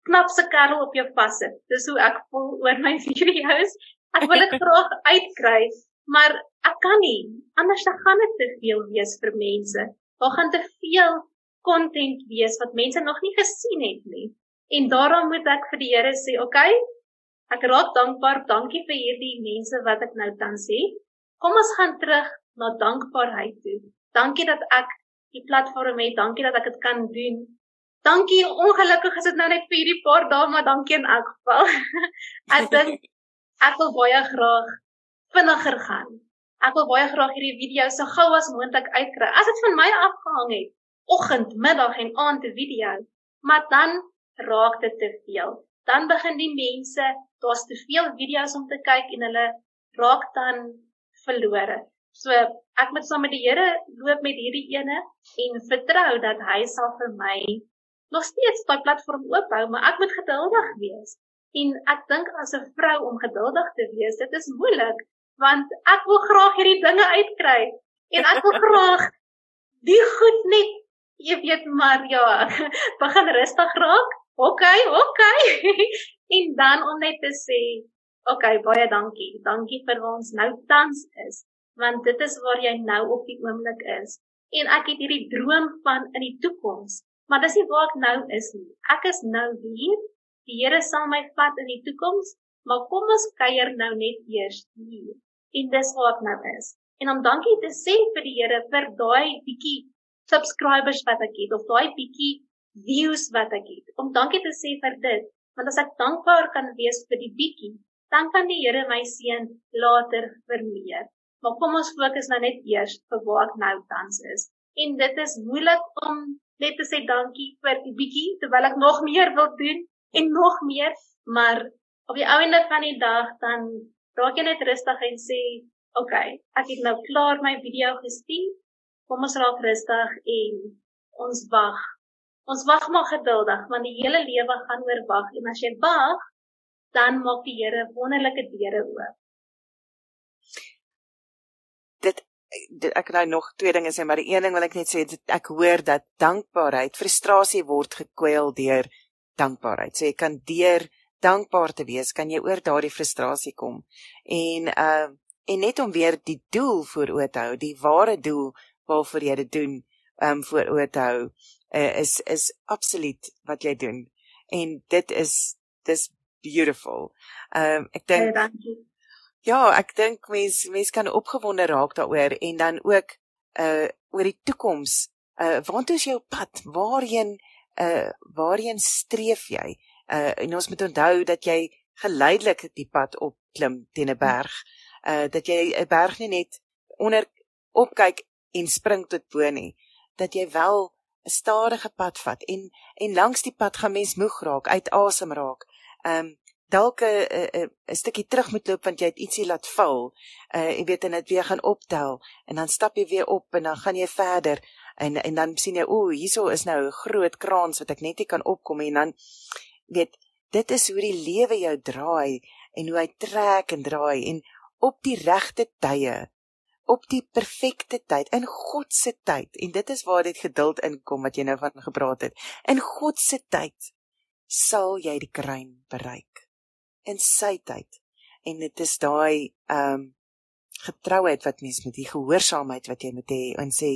[SPEAKER 2] knapse kerel op jou vassit. Dis hoe ek voel oor my video's. Ek wil dit graag uitkry, maar ek kan nie. Anders dan gaan dit te veel wees vir mense. Daar gaan te veel content wees wat mense nog nie gesien het nie. En daarom moet ek vir die Here sê, "Oké, okay, ek raak dankbaar. Dankie vir hierdie mense wat ek nou dan sê. Kom ons gaan terug na dankbaarheid toe. Dankie dat ek die platform het. Dankie dat ek dit kan doen. Dankie. Ongelukkig is dit nou net vir hierdie paar dae, maar dankie in elk geval. ek dink ek wil baie graag vinniger gaan. Ek wil baie graag hierdie video so gou as moontlik uitkry. As dit van my afgehang het, oggend, middag en aand 'n video, maar dan raak dit te veel. Dan begin die mense, daar's te veel video's om te kyk en hulle raak dan verlore. So ek moet saam met die Here loop met hierdie ene en vertrou dat hy sal vir my nog steeds daai platform oophou, maar ek moet geduldig wees. En ek dink as 'n vrou om geduldig te wees, dit is moeilik want ek wil graag hierdie dinge uitkry en ek wil graag die goed net jy weet maar ja, begin rustig raak. OK, OK. en dan om net te sê, OK, baie dankie. Dankie vir waar ons nou tans is, want dit is waar jy nou op die oomblik is. En ek het hierdie droom van in die toekoms maar dis nie waar ek nou is nie. Ek is nou hier. Die Here sal my vat in die toekoms, maar kom ons kuier nou net eers hier. En dis waar ek nou is. En om dankie te sê vir die Here vir daai bietjie subscribers wat ek het of daai bietjie views wat ek het. Om dankie te sê vir dit, want as ek dankbaar kan wees vir die bietjie, dan kan die Here my seën later vir meer. Maar kom ons fokus nou net eers vir waar ek nou tans is. En dit is moeilik om net te sê dankie vir die bietjie terwyl ek nog meer wil doen en nog meer, maar op die einde van die dag dan raak jy net rustig en sê, "Oké, okay, ek het nou klaar my video gestuur. Kom ons raak rustig en ons wag. Ons wag maar geduldig want die hele lewe gaan oor wag en as jy wag, dan maak die Here wonderlike deure oop.
[SPEAKER 1] Dit, dit ek nou nog twee dinge sê, maar die een ding wil ek net sê, dit, ek hoor dat dankbaarheid, frustrasie word gekweel deur dankbaarheid. So jy kan deur dankbaar te wees, kan jy oor daardie frustrasie kom. En uh en net om weer die doel voor oë te hou, die ware doel waarvoor jy dit doen, um voor oë te hou, uh, is is absoluut wat jy doen. En dit is dis beautiful. Ehm um, ek dink
[SPEAKER 2] hey,
[SPEAKER 1] Ja, ek dink mense mense kan opgewonde raak daaroor en dan ook uh oor die toekoms. Uh waartoe is jou pad? Waarheen uh waarheen streef jy? Uh en ons moet onthou dat jy geleidelik die pad opklim teen 'n berg. Uh dat jy 'n berg nie net onder opkyk en spring tot bo nie, dat jy wel 'n stadige pad vat en en langs die pad gaan mens moeg raak, uit asem raak ehm um, dalk 'n 'n stukkie terug moet loop want jy het ietsie laat val. Uh jy weet en dit weer gaan optel en dan stap jy weer op en dan gaan jy verder en en dan sien jy o, hierso is nou 'n groot kraans wat ek net nie kan opkom en dan weet dit is hoe die lewe jou draai en hoe hy trek en draai en op die regte tye op die perfekte tyd in God se tyd en dit is waar dit geduld inkom wat jy nou van gepraat het. In God se tyd sal jy die kruin bereik. In sy tyd. En dit is daai ehm um, getrouheid wat mens met die gehoorsaamheid wat jy moet hê en sê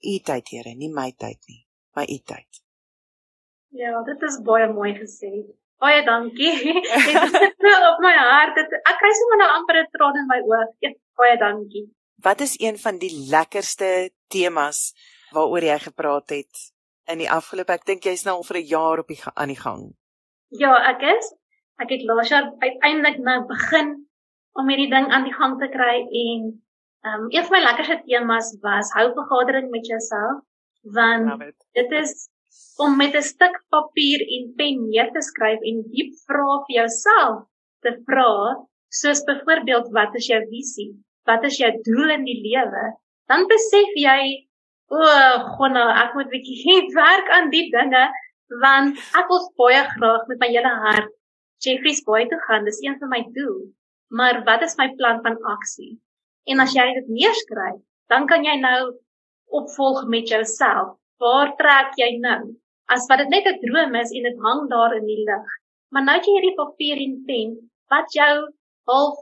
[SPEAKER 1] u tyd Here nie my tyd nie maar u tyd.
[SPEAKER 2] Ja dit is baie mooi gesê. Baie dankie. Dit sit nou op my hart. Dit, ek kry sommer nou amper 'n traan in my oë ja, baie dankie
[SPEAKER 1] wat is een van die lekkerste temas waaroor jy gepraat het in die afgelope ek dink jy's nou al vir 'n jaar op die aan die gang.
[SPEAKER 2] Ja, ek is. Ek het laas jaar uiteindelik nou begin om hierdie ding aan die gang te kry en ehm um, een van my lekkerste temas was hou vergadering met jouself want dit is om met 'n stuk papier en pen neer te skryf en diep vrae vir jouself te vra soos byvoorbeeld wat is jou visie? Wat is jou doel in die lewe? Dan besef jy O, gonna, ek moet bietjie werk aan die dinge want ek wil baie graag met my hele hart Jeffrey's Bay toe gaan. Dis een van my doel. Maar wat is my plan van aksie? En as jy dit neerskryf, dan kan jy nou opvolg met jouself. Waar trek jy nou? As wat dit net 'n droom is en dit hang daar in die lug. Maar nou jy hierdie papier en pen wat jou half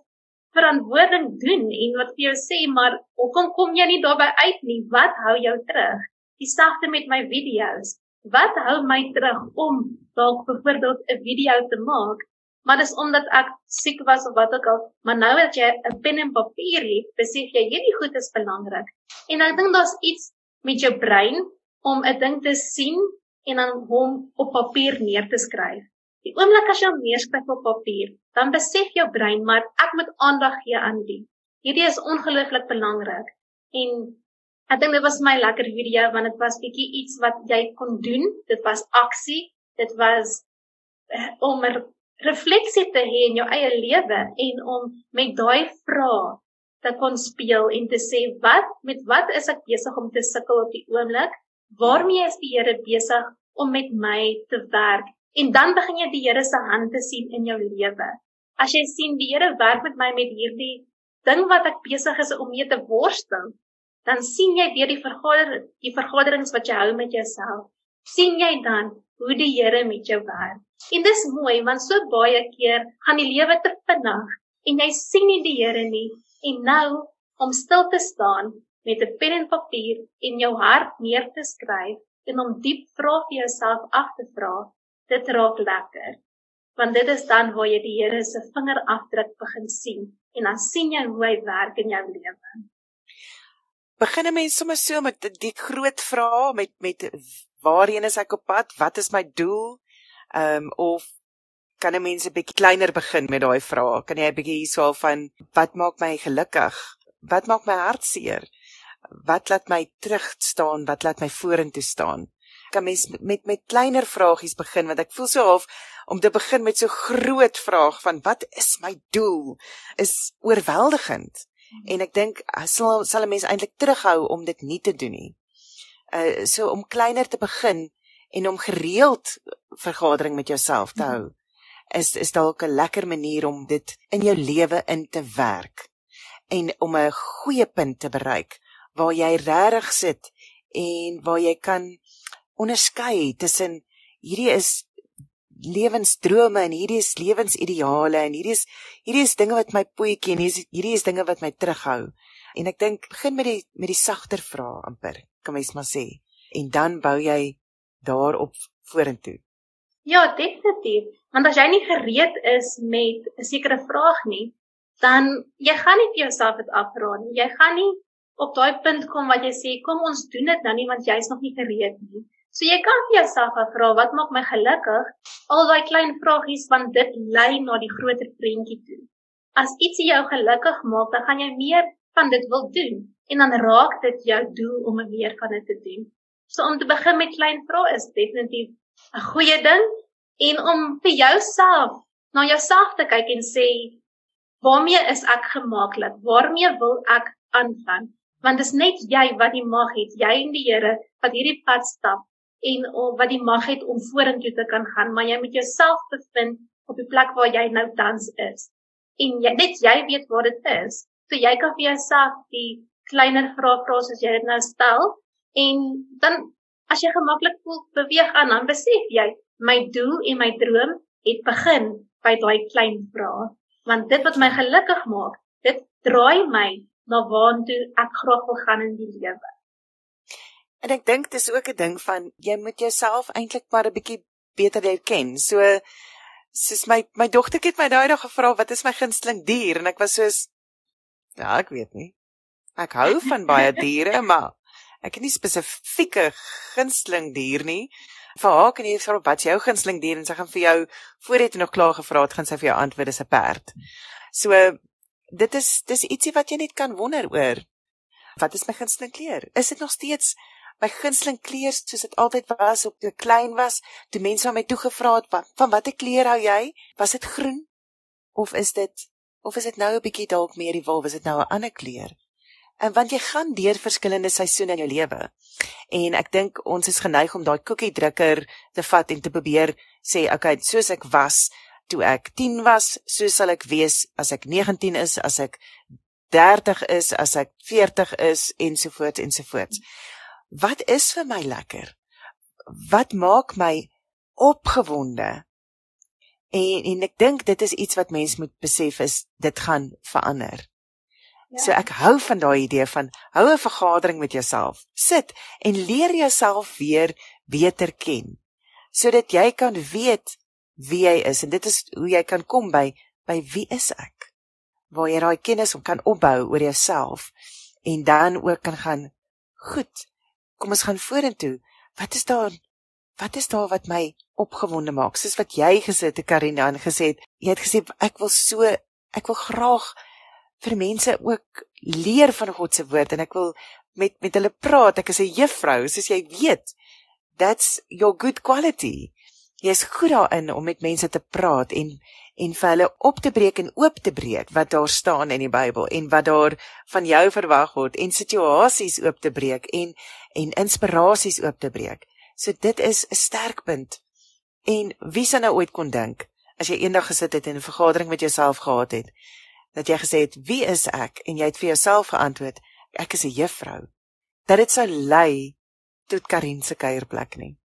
[SPEAKER 2] verantwoording doen en wat vir jou sê maar hoekom kom jy nie daarby uit nie? Wat hou jou terug? Dieselfde met my video's. Wat hou my terug om dalk byvoorbeeld 'n video te maak? Maar dis omdat ek siek was of wat ook al maar nou dat jy 'n pen en papier het besef jy hierdie goed is belangrik en ek dink daar's iets met jou brein om 'n ding te sien en dan hom op papier neer te skryf. Die oomblik as jy neerskryf op papier, dan besef jou brein maar ek moet aandag gee aan dit. Hierdie is ongelooflik belangrik. En ek dink dit was my lekker video want dit was bietjie iets wat jy kon doen. Dit was aksie. Dit was uh, om 'n refleksie te hê in jou eie lewe en om met daai vrae te kon speel en te sê wat met wat is ek besig om te sukkel op die oomblik? Waarmee is die Here besig om met my te werk? En dan begin jy die Here se hand te sien in jou lewe. As jy sien die Here werk met my met hierdie ding wat ek besig is om mee te worstel, dan sien jy weer die vergader die vergaderings wat jy hou met jouself. sien jy dan hoe die Here met jou werk. En dis mooi want so baie keer gaan die lewe te vinnig en jy sien nie die Here nie en nou om stil te staan met 'n pen en papier en jou hart neer te skryf en om diep vrae vir jouself af te vra, dit raak lekker. Want dit is dan waar jy die Here se vingerafdruk begin sien en dan sien jy hoe hy werk in jou lewe.
[SPEAKER 1] Begin 'n mens sommer so met die groot vrae met met waarheen is ek op pad? Wat is my doel? Ehm um, of kan 'n mens 'n bietjie kleiner begin met daai vrae? Kan jy 'n bietjie hierso van wat maak my gelukkig? Wat maak my hart seer? Wat laat my terug staan? Wat laat my vorentoe staan? Kan mens met met, met kleiner vragies begin want ek voel so half om te begin met so groot vraag van wat is my doel is oorweldigend. En ek dink sal sal 'n mens eintlik terughou om dit nie te doen nie. Uh so om kleiner te begin en om gereeld vergadering met jouself te hou is is dalk 'n lekker manier om dit in jou lewe in te werk en om 'n goeie punt te bereik waar jy regtig sit en waar jy kan onderskei tussen hierdie is lewensdrome en hierdie is lewensideale en hierdie is hierdie is dinge wat my poetjie en hierdie is, hierdie is dinge wat my terughou en ek dink begin met die met die sagter vrae amper kan mens maar sê en dan bou jy daarop vorentoe
[SPEAKER 2] Ja, definitief. Want as jy nie gereed is met 'n sekere vraag nie, dan jy gaan nie vir jouself dit afvra nie. Jy gaan nie op daai punt kom wat jy sê, kom ons doen dit nou nie want jy's nog nie gereed nie. So jy kan vir jouself afvra, wat maak my gelukkig? Al daai klein vragies want dit lei na die groter prentjie toe. As iets jou gelukkig maak, dan gaan jy meer van dit wil doen en dan raak dit jou doel om meer van dit te doen. So om te begin met klein vrae is definitief 'n goeie ding en om vir jouself na jouself te kyk en sê waarmee is ek gemaaklik? Waarmee wil ek aangaan? Want dit is net jy wat die mag het, jy en die Here wat hierdie pad stap en wat die mag het om vorentoe te kan gaan, maar jy moet jouself bevind op die plek waar jy nou tans is. En jy, net jy weet waar dit is. So jy kan vir jouself die kleiner vrae vra soos jy dit nou stel en dan As jy gemaklik voel beweeg aan, dan besef jy my doel en my droom het begin by daai klein vrae. Want dit wat my gelukkig maak, dit draai my na waartoe ek graag wil gaan in die lewe.
[SPEAKER 1] En ek dink dis ook 'n ding van jy moet jouself eintlik maar 'n bietjie beter leer ken. So soos my my dogtertjie het my daai dag gevra wat is my gunsteling dier en ek was soos ja, ek weet nie. Ek hou van baie diere, maar ek het nie spesifieke gunsteling dier nie. Vir haar kan jy vra wat jou gunsteling dier en sy gaan vir jou voor dit nog klaar gevra het, gaan sy vir jou antwoord dis 'n perd. So dit is dis ietsie wat jy net kan wonder oor. Wat is my gunsteling kleur? Is dit nog steeds my gunsteling kleur soos dit altyd was op toe klein was? Toe mense aan my toe gevra het van, van watter kleur hou jy? Was dit groen? Of is dit of is dit nou 'n bietjie dalk meer die wolf? Is dit nou 'n ander kleur? En want jy gaan deur verskillende seisoene in jou lewe. En ek dink ons is geneig om daai koekie drukker te vat en te probeer sê, okay, soos ek was toe ek 10 was, so sal ek wees as ek 19 is, as ek 30 is, as ek 40 is ensovoorts ensovoorts. Wat is vir my lekker? Wat maak my opgewonde? En en ek dink dit is iets wat mense moet besef is dit gaan verander. Ja. So ek hou van daai idee van hou 'n vergadering met jouself. Sit en leer jouself weer beter ken sodat jy kan weet wie jy is en dit is hoe jy kan kom by by wie is ek? Waar jy daai kennis om kan opbou oor jouself en dan ook kan gaan goed. Kom ons gaan vorentoe. Wat is daar? Wat is daar wat my opgewonde maak? Soos wat jy gesit het Karina en gesê het, jy het gesê ek wil so ek wil graag vir mense ook leer van God se woord en ek wil met met hulle praat. Ek is 'n juffrou, soos jy weet. That's your good quality. Jy's goed daarin om met mense te praat en en vir hulle op te breek en oop te breek wat daar staan in die Bybel en wat daar van jou verwag word en situasies oop te breek en en inspirasies oop te breek. So dit is 'n sterk punt. En wie sou nou ooit kon dink as jy eendag gesit het en 'n vergadering met jouself gehad het dat jy gesê het wie is ek en jy het vir jouself geantwoord ek is 'n juffrou dat dit sou lei tot Karin se kuierplek nie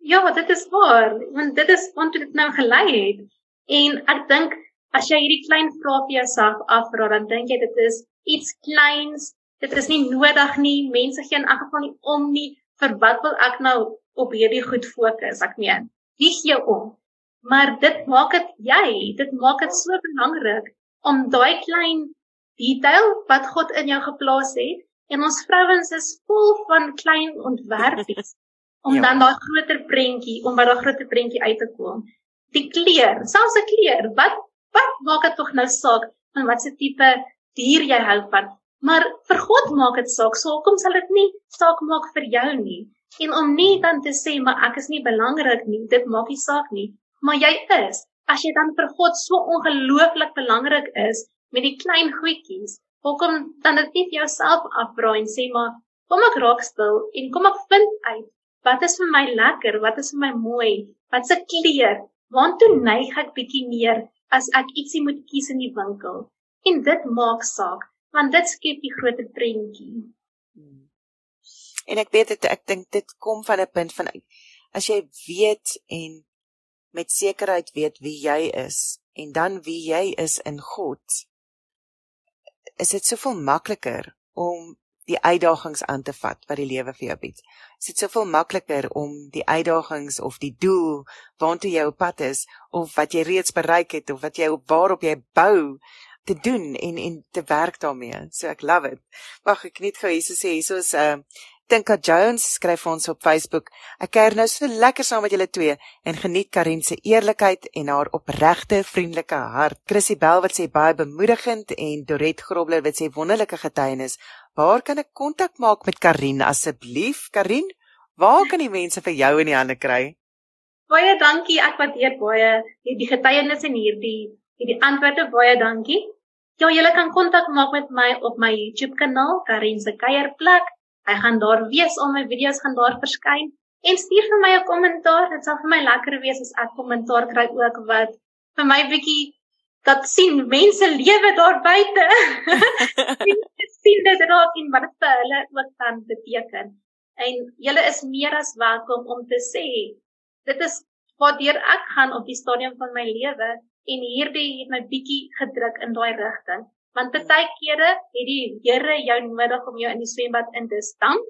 [SPEAKER 2] Ja dit is waar. Want dit is want dit nou gelei het en ek dink as jy hierdie klein vrae vir jouself afvra dan dink jy dit is iets kleins. Dit is nie nodig nie. Mense gee in elk geval nie om nie. Vir wat wil ek nou op hierdie goed fokus? Ek meen, wie gee om? Maar dit maak dit jy, dit maak dit so belangrik om daai klein detail wat God in jou geplaas het. En ons vrouens is vol van klein ontwerpies om ja. dan daai groter prentjie om by daai groter prentjie uit te kom. Die kleur, selfs 'n kleur, wat wat maak dit tog nou saak van wat se tipe dier jy hou van? Maar vir God maak dit saak. So hoekom sal dit nie saak maak vir jou nie? En om nie dan te sê maar ek is nie belangrik nie, dit maak nie saak nie, maar jy is. As jy dan vir God so ongelooflik belangrik is met die klein goedjies, hoekom dan dit nie jouself afbraai en sê maar kom ek raak stil en kom ek vind uit wat is vir my lekker, wat is vir my mooi, wat se kleur, waartoe neig ek bietjie meer as ek ietsie moet kies in die winkel? En dit maak saak want dit skep die groter prentjie. Hmm.
[SPEAKER 1] En ek weet dit ek dink dit kom van 'n punt van as jy weet en met sekerheid weet wie jy is en dan wie jy is in God is dit soveel makliker om die uitdagings aan te vat wat die lewe vir jou bied. Is dit soveel makliker om die uitdagings of die doel waartoe jy op pad is of wat jy reeds bereik het of wat jy op waarop jy bou te doen en en te werk daarmee. So ek love it. Wag, ek net gou hierso sê, hierso is 'n uh, Tinka Jones skryf ons op Facebook. Ek kuier nou so lekker saam met julle twee en geniet Karin se eerlikheid en haar opregte, vriendelike hart. Chrissy Bell wat sê baie bemoedigend en Doret Grobler wat sê wonderlike getuienis. Waar kan ek kontak maak met Karin asseblief? Karin, waar kan die mense vir jou in die hande kry?
[SPEAKER 2] Baie dankie. Ek waardeer baie die getuienis en hierdie hierdie antwoorde. Baie dankie. Ja, julle kan kontak maak met my op my YouTube kanaal Karin se kuierplek. Hy gaan daar wees, al my video's gaan daar verskyn en stuur vir my 'n kommentaar. Dit sal vir my lekker wees as ek kommentaar kry ook wat vir my bietjie dat sien mense lewe daar buite. sien dit raak en wat dit vir hulle ook kan beteken. En julle is meer as welkom om te sê dit is wat deur ek gaan op die stadium van my lewe en hierdie het my bietjie gedruk in daai rigting. Want baie kere het die Here jou nodig om jou in die swembad in te stamp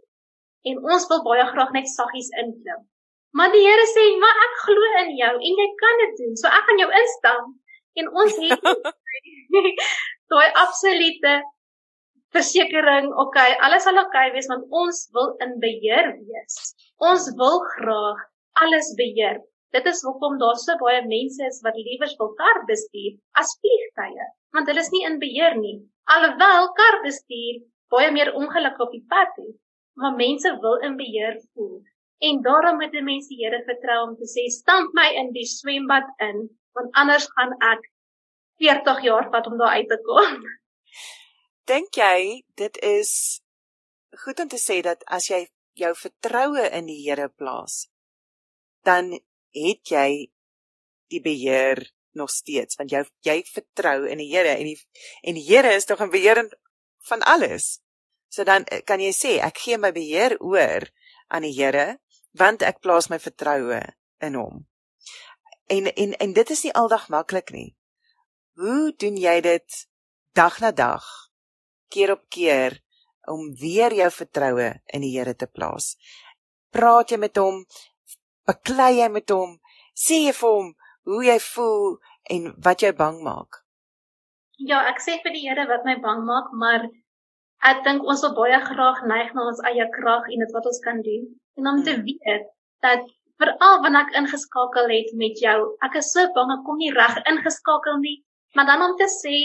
[SPEAKER 2] en ons wil baie graag net saggies inklim. Maar die Here sê, "Maar ek glo in jou en jy kan dit doen." So ek gaan jou instamp en ons het daai absolute versekering, okay, alles sal okay wees want ons wil in beheer wees. Ons wil graag alles beheer. Dit is hoekom daar so baie mense is wat liewer wil kar bestuur as vliegtye, want hulle is nie in beheer nie. Alhoewel kar bestuur baie meer ongelukke op die pad het, maar mense wil in beheer voel. En daarom moet die mense die Here vertrou om te sê, "Stamp my in die swembad in, want anders gaan ek 40 jaar vat om daar uit te kom."
[SPEAKER 1] Dink jy dit is goed om te sê dat as jy jou vertroue in die Here plaas, dan het jy die beheer nog steeds want jy jy vertrou in die Here en die en die Here is tog 'n beheer van alles. So dan eh, kan jy sê ek gee my beheer oor aan die Here want ek plaas my vertroue in hom. En en en dit is nie aldag maklik nie. Hoe doen jy dit dag na dag? Keer op keer om weer jou vertroue in die Here te plaas. Praat jy met hom? Beklei jy met hom? Sê jy vir hom hoe jy voel en wat jou bang maak?
[SPEAKER 2] Ja, ek sê vir die Here wat my bang maak, maar ek dink ons wil baie graag neig na ons eie krag en dit wat ons kan doen. En om te hmm. weet dat veral wanneer ek ingeskakel het met jou, ek is so bang ek kom nie reg ingeskakel nie, maar dan om te sê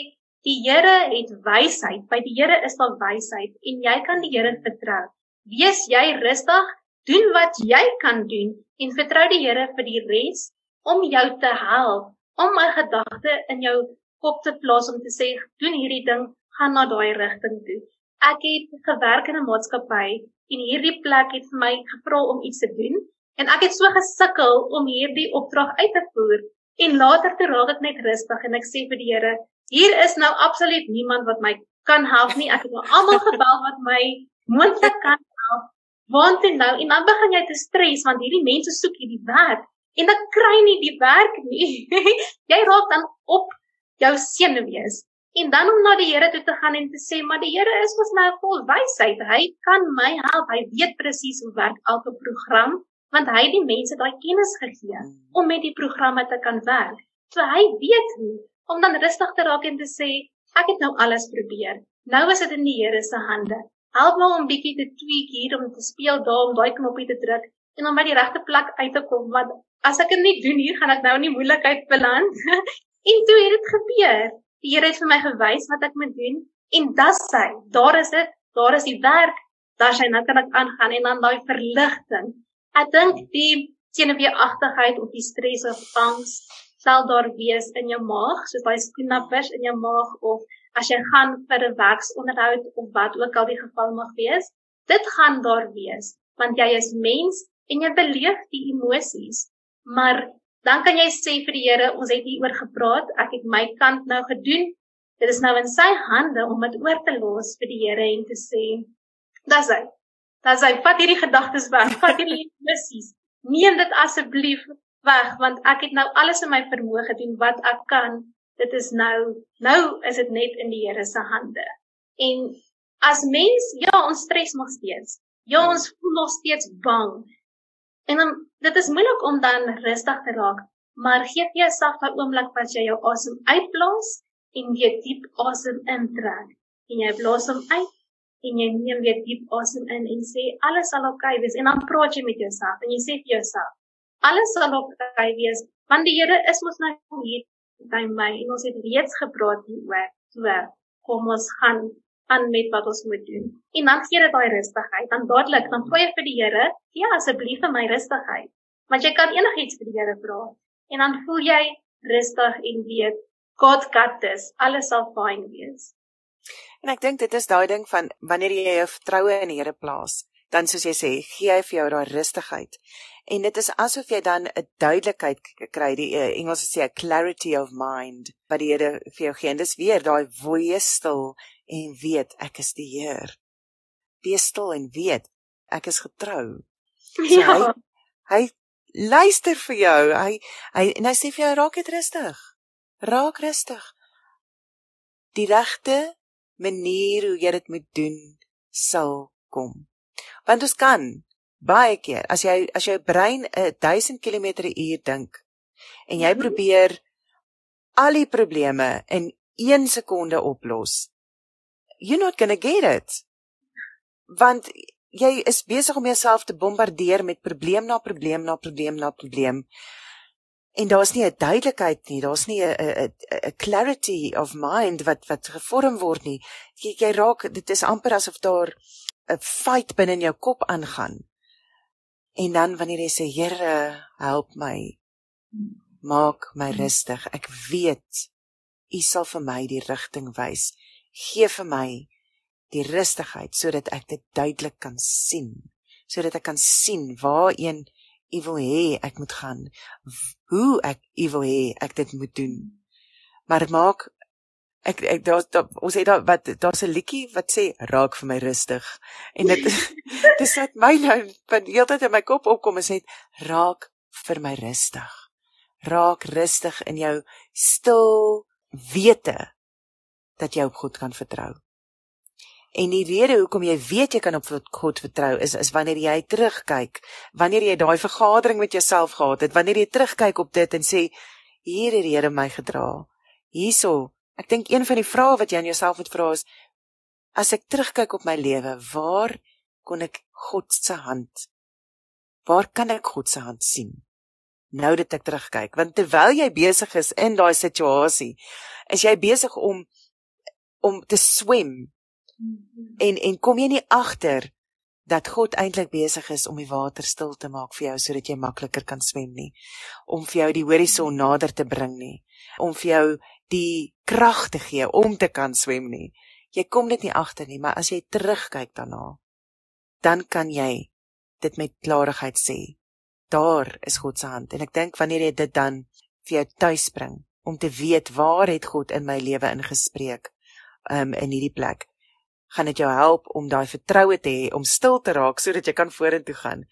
[SPEAKER 2] die Here het wysheid, by die Here is daar wysheid en jy kan die Here vertrou. Wees jy rustig Doen wat jy kan doen en vertrou die Here vir die res om jou te help, om 'n gedagte in jou kop te plaas om te sê, doen hierdie ding, gaan na daai rigting toe. Ek het gewerk in 'n maatskappy en hierdie plek het vir my gevra om iets te doen en ek het so gesukkel om hierdie opdrag uit te voer en later toe raak ek net rustig en ek sê vir die Here, hier is nou absoluut niemand wat my kan help nie. Ek het nou almal gebel wat my moontlik kan help Want en nou en dan begin jy te stres want hierdie mense soek hierdie werk en dan kry nie die werk nie. jy raak dan op jou senuwees En dan om na die Here toe te gaan en te sê, maar die Here is mos nou vol wysheid. Hy kan my help. Hy weet presies hoe werk elke program, want hy het die mense daai kennis gegee om met die programme te kan werk. So hy weet hoe om dan rustig te raak en te sê, ek het nou alles probeer. Nou is dit in die Here se hande. Help my om bietjie te tweak hier om te speel daar om daai knoppie te druk en om by die regte plek uit te kom want as ek dit nie doen hier gaan ek nou in die moeilikheid beland. en toe het dit gebeur. Die Here het vir my gewys wat ek moet doen en dis hy. Daar is dit. Daar is die werk. Daar sy nou kan ek aangaan en dan daai verligting. Ek dink die senuweeagtigheid of die stres of angs sal daar wees in jou maag, soos daai knappers in jou maag of as jy gaan vir 'n werksonderhoud of wat ook al die geval mag wees. Dit gaan daar wees want jy is mens en jy beleef die emosies. Maar dan kan jy sê vir die Here, ons het hieroor gepraat, ek het my kant nou gedoen. Dit is nou in sy hande om dit oor te los vir die Here en te sê, "Dis hy. Dis hy. Vat hierdie gedagtes weg, vat hierdie missies. Neem dit asseblief weg want ek het nou alles in my vermoë gedoen wat ek kan. Dit is nou nou is dit net in die Here se hande." En as mens, ja, ons stres nog steeds. Ja, ons voel nog steeds bang. En dan dit is moeilik om dan rustig te raak, maar gee vir jouself 'n oomblik wat jy jou asem uitblaas en weer diep asem intrek. En jy blaas hom uit en jy neem weer diep asem in en sê alles sal oukei okay wees en dan praat jy met jouself en jy sê vir jouself alles sal oukei okay wees want die Here is mos nou hier by my en ons het reeds gepraat hieroor. So kom ons gaan aan met wat ons moet doen. En dan gee dit daai rustigheid. Dan dadelik dan vra jy vir die Here, "Ja, asseblief vir my rustigheid." Want jy kan enigiets vir die Here vra. En dan voel jy rustig en weet God got this. Alles sal fyn wees.
[SPEAKER 1] En ek dink dit is daai ding van wanneer jy jou vertroue in die Here plaas, dan soos jy sê, gee hy vir jou daai rustigheid. En dit is asof jy dan 'n duidelikheid kry, die uh, Engels sê 'n clarity of mind wat die Here vir jou gee. En dis weer daai wees stil en weet ek is die Heer. Wees stil en weet ek is getrou. So ja. hy hy luister vir jou. Hy hy en hy sê vir jou raak dit rustig. Raak rustig. Die regte manier hoe jy dit moet doen sal kom. Want ons kan baie keer as jy as jou brein 1000 km/h dink en jy mhm. probeer al die probleme in 1 sekonde oplos you're not going to get it. Want jy is besig om jouself te bombardeer met probleem na probleem na probleem na probleem. En daar's nie 'n duidelikheid nie, daar's nie 'n 'n 'n clarity of mind wat wat gevorm word nie. Jy jy raak dit is amper asof daar 'n fight binne in jou kop aangaan. En dan wanneer jy sê Here, help my. Maak my rustig. Ek weet U sal vir my die rigting wys gee vir my die rustigheid sodat ek dit duidelik kan sien sodat ek kan sien waarheen u wil hê ek moet gaan. Hoe ek u wil hê ek dit moet doen. Maar maak ek ek daar da, ons het daar wat daar's 'n liedjie wat sê raak vir my rustig. En dit dis wat my nou van heeltyd in my kop opkom is net raak vir my rustig. Raak rustig in jou stil wete dat jy op God kan vertrou. En die rede hoekom jy weet jy kan op God vertrou is is wanneer jy terugkyk, wanneer jy daai vergadering met jouself gehad het, wanneer jy terugkyk op dit en sê hier het die Here my gedra. Hierso, ek dink een van die vrae wat jy aan jouself moet vra is as ek terugkyk op my lewe, waar kon ek God se hand? Waar kan ek God se hand sien? Nou dat ek terugkyk, want terwyl jy besig is in daai situasie, is jy besig om om te swem. Mhm. En en kom jy nie agter dat God eintlik besig is om die water stil te maak vir jou sodat jy makliker kan swem nie. Om vir jou die horison nader te bring nie. Om vir jou die krag te gee om te kan swem nie. Jy kom dit nie agter nie, maar as jy terugkyk daarna, dan kan jy dit met klarigheid sê. Daar is God se hand en ek dink wanneer jy dit dan vir jou tuis bring om te weet waar het God in my lewe ingespreek um, in hierdie plek gaan dit jou help om daai vertroue te hê om stil te raak sodat jy kan vorentoe gaan.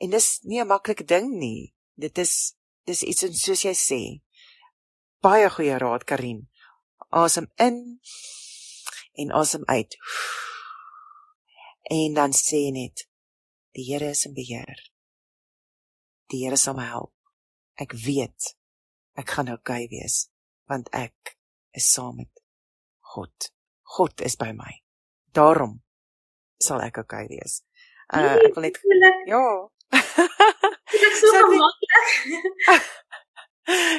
[SPEAKER 1] En dis nie 'n maklike ding nie. Dit is dis iets soos jy sê. Baie goeie raad Karin. Asem in en asem uit. En dan sê net die Here is in beheer. Die Here sal my help. Ek weet ek gaan oukei okay wees want ek is saam met God. God is by my. Daarom sal ek oukei okay wees. Uh, ek wil net ja.
[SPEAKER 2] Dit is so gemaklik.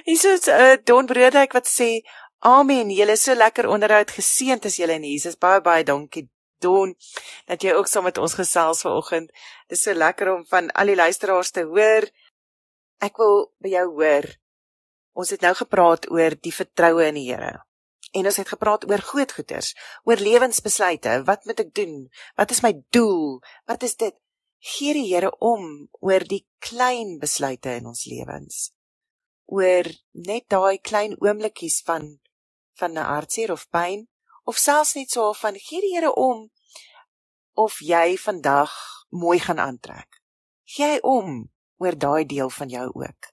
[SPEAKER 1] Jesus uh, Don Brodek wat sê Amen. Julle is so lekker onderhoud geseënd as julle in Jesus. Baie baie dankie Don dat jy ook saam met ons gesels vanoggend. Dit is so lekker om van al die luisteraars te hoor. Ek wil by jou hoor. Ons het nou gepraat oor die vertroue in die Here. En ons het gepraat oor groot goeders, oor lewensbesluite. Wat moet ek doen? Wat is my doel? Wat is dit? Gee die Here om oor die klein besluite in ons lewens. Oor net daai klein oomblikies van van 'n hartseer of pyn of selfs net so van gee die Here om of jy vandag mooi gaan aantrek. Gee hy om oor daai deel van jou ook.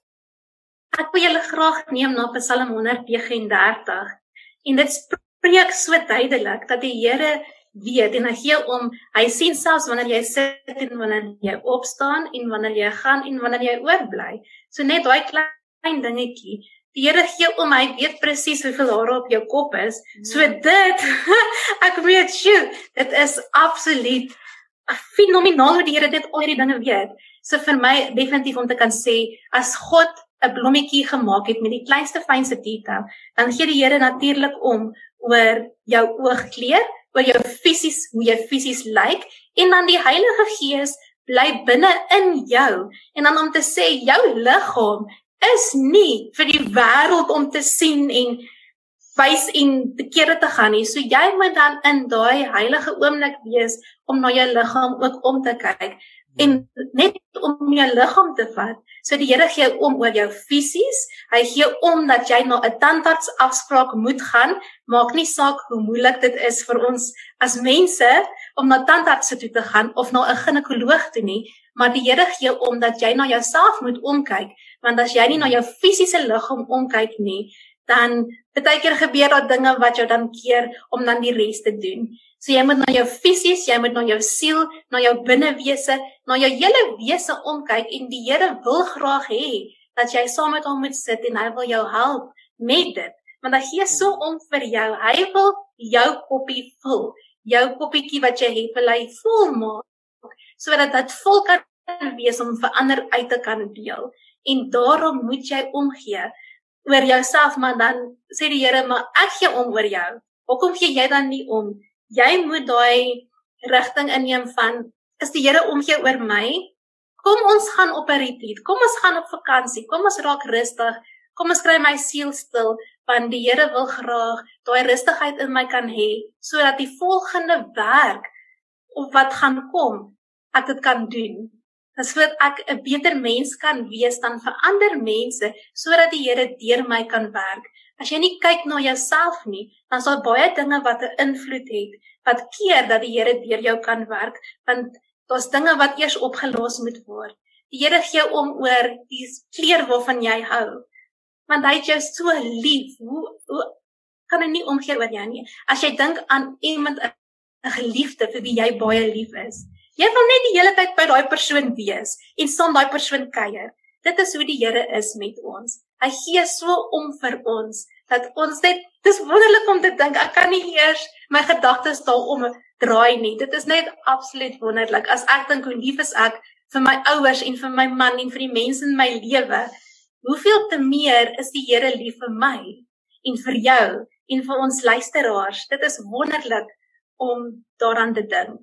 [SPEAKER 2] Ek wil julle graag neem na Psalm 139 en dit spreek so duidelik dat die Here weet en hy gee om hy sien selfs wanneer jy sit en wanneer jy opstaan en wanneer jy gaan en wanneer jy oorbly. So net daai klein dingetjie Die Here gee om hy weet presies hoeveel hare op jou kop is. So mm. dit ek weet, sjoe, dit is absoluut fenomenaal hoe die Here dit al hierdie dinge weet. So vir my definitief om te kan sê as God 'n blommetjie gemaak het met die kleinste fynste detail, dan gee die Here natuurlik om oor jou oogkleur, oor jou fisies, hoe jy fisies lyk en dan die Heilige Gees bly binne in jou en dan om te sê jou liggaam is nie vir die wêreld om te sien en wys en te kere te gaan nie. So jy moet dan in daai heilige oomblik wees om na jou liggaam ook om te kyk en net om jou liggaam te vat. So die Here gee om oor jou fisies. Hy gee om dat jy na 'n tandarts afspraak moet gaan. Maak nie saak hoe moeilik dit is vir ons as mense om na tandarts toe te gaan of na 'n ginekoloog toe nie, maar die Here gee om dat jy na jouself moet omkyk, want as jy nie na jou fisiese liggaam omkyk nie, dan baie keer gebeur daar dinge wat jou dan keer om dan die res te doen. So jy moet na jou fisies, jy moet na jou siel, na jou binnewese, na jou hele wese omkyk en die Here wil graag hê dat jy saam met hom moet sit en hy wil jou help met dit. Want hy gee so om vir jou. Hy wil jou koppie vul. Jou koppietjie wat jy het, wil hy vol maak sodat dit vol kan wees om vir ander uit te kan deel. En daarom moet jy omgee oor jouself, maar dan sê die Here, maar ek gee om oor jou. Hoekom gee jy dan nie om? Jy moet daai rigting inneem van is die Here omgee oor my? Kom ons gaan op 'n retreat. Kom ons gaan op vakansie. Kom ons raak rustig. Kom ons kry my siel stil want die Here wil graag daai rustigheid in my kan hê sodat die volgende werk of wat gaan kom ek dit kan doen. Dis sodat ek 'n beter mens kan wees dan vir ander mense sodat die Here deur my kan werk. As jy nie kyk na jouself nie, dan sal baie dinge wat 'n invloed het wat keer dat die Here deur jou kan werk, want daar's dinge wat eers opgelos moet word. Die Here gee om oor die kleer waarvan jy hou. Want hy het jou so lief. Hoe hoe kan hy nie omgee oor jou nie? As jy dink aan iemand 'n geliefde vir wie jy baie lief is, Jy wil net die hele tyd by daai persoon wees en saam daai persoon kuier. Dit is hoe die Here is met ons. Hy gee so om vir ons dat ons net dis wonderlik om te dink ek kan nie eers my gedagtes daarom draai nie. Dit is net absoluut wonderlik as ek dink hoe lief is ek vir my ouers en vir my man en vir die mense in my lewe. Hoeveel te meer is die Here lief vir my en vir jou en vir ons luisteraars. Dit is wonderlik om daaraan te dink.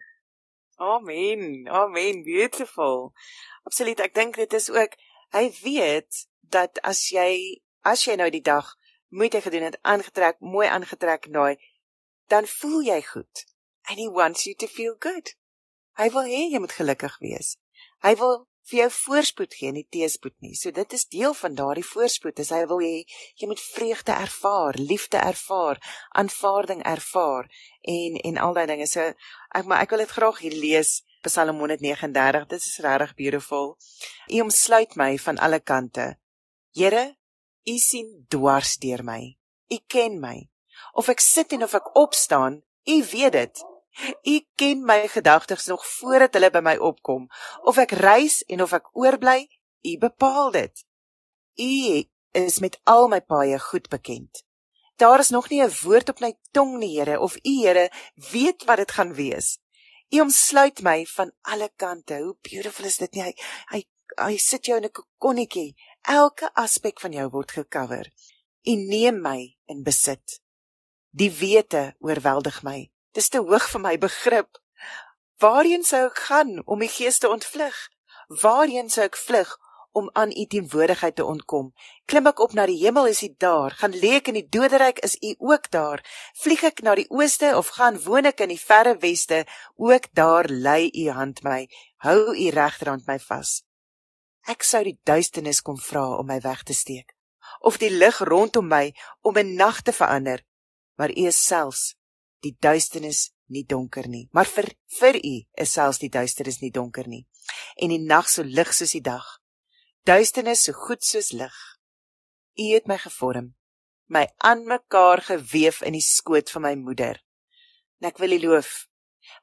[SPEAKER 1] Amen. Amen. Beautiful. Absoluut. Ek dink dit is ook hy weet dat as jy as jy nou die dag moeite gedoen het, aangetrek, mooi aangetrek daai, dan voel jy goed. And he wants you to feel good. Hy wil hê jy moet gelukkig wees. Hy wil vir jou voorspoed gee, nie teëspoed nie. So dit is deel van daardie voorspoed. Dis hy wil hê jy moet vreugde ervaar, liefde ervaar, aanvaarding ervaar en en al daai dinge. So ek maar ek wil dit graag hier lees Psalm 139. Dit is regtig beautiful. U omsluit my van alle kante. Here, u sien dwars deur my. U ken my. Of ek sit en of ek opstaan, U weet dit. U ken my gedagtes nog voordat hulle by my opkom. Of ek reis en of ek oorbly, U bepaal dit. U is met al my paaie goed bekend. Daar is nog nie 'n woord op my tong nie, Here, of U, Here, weet wat dit gaan wees. U omsluit my van alle kante. Hoe beautiful is dit nie? Hy hy hy sit jou in 'n kokonnetjie. Elke aspek van jou word gekover. U neem my in besit. Die wete oorweldig my. Dis te hoog vir my begrip. Waarheen sou ek gaan om die gees te ontvlug? Waarheen sou ek vlug om aan u teenwoordigheid te ontkom? Klim ek op na die hemel is u daar? Gaan lê ek in die doderyk is u ook daar? Vlieg ek na die ooste of gaan woon ek in die verre weste? Ook daar lê u hand my. Hou u regterhand my vas. Ek sou die duisternis kom vra om my weg te steek of die lig rondom my om 'n nag te verander maar u is selfs die duisternis nie donker nie, maar vir vir u is selfs die duisternis nie donker nie. En die nag so lig soos die dag. Duisternis so goed soos lig. U het my gevorm, my aan mekaar gewewe in die skoot van my moeder. En ek wil U loof,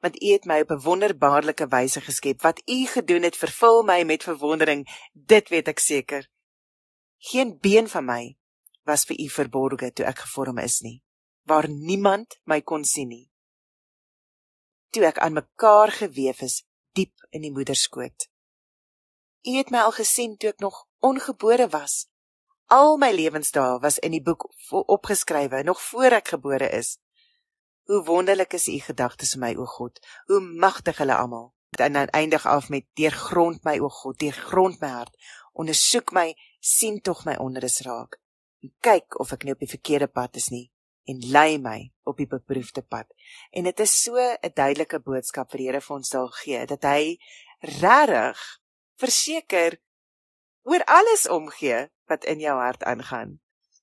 [SPEAKER 1] want U het my op 'n wonderbaarlike wyse geskep. Wat U gedoen het, vervul my met verwondering. Dit weet ek seker. Geen been van my was vir U verborge toe ek gevorm is nie waar niemand my kon sien nie. Toe ek aan mekaar gewewe is diep in die moederskoot. U het my al gesien toe ek nog ongebore was. Al my lewensdae was in die boek opgeskrywe nog voor ek gebore is. Hoe wonderlik is u gedagtes vir my o God. Hoe magtig hulle almal. En dan eindig af met deurgrond my o God, deurgrond my hart. Ondersoek my, sien tog my onderes raak. Kyk of ek nie op die verkeerde pad is nie en lei my op die beproefde pad. En dit is so 'n duidelike boodskap vir die Here vir ons sal gee dat hy regtig verseker oor alles omgee wat in jou hart aangaan.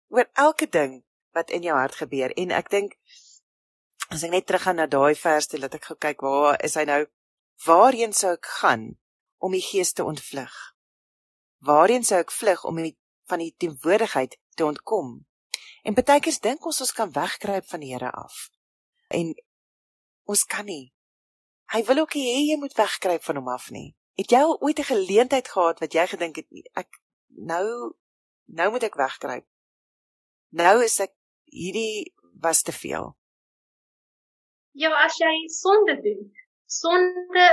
[SPEAKER 1] Oor elke ding wat in jou hart gebeur en ek dink as ek net teruggaan na daai vers toe dat ek gou kyk waar is hy nou waarheen sou ek gaan om die gees te ontvlug? Waarheen sou ek vlug om die, van die teenwoordigheid te ontkom? En baie keer dink ons ons kan wegkruip van die Here af. En ons kan nie. Hy wil ook hê jy moet wegkruip van hom af nie. Het jy al ooit 'n geleentheid gehad wat jy gedink het ek nou nou moet ek wegkruip? Nou is ek hierdie was te veel.
[SPEAKER 2] Ja, as jy sonde doen, sonde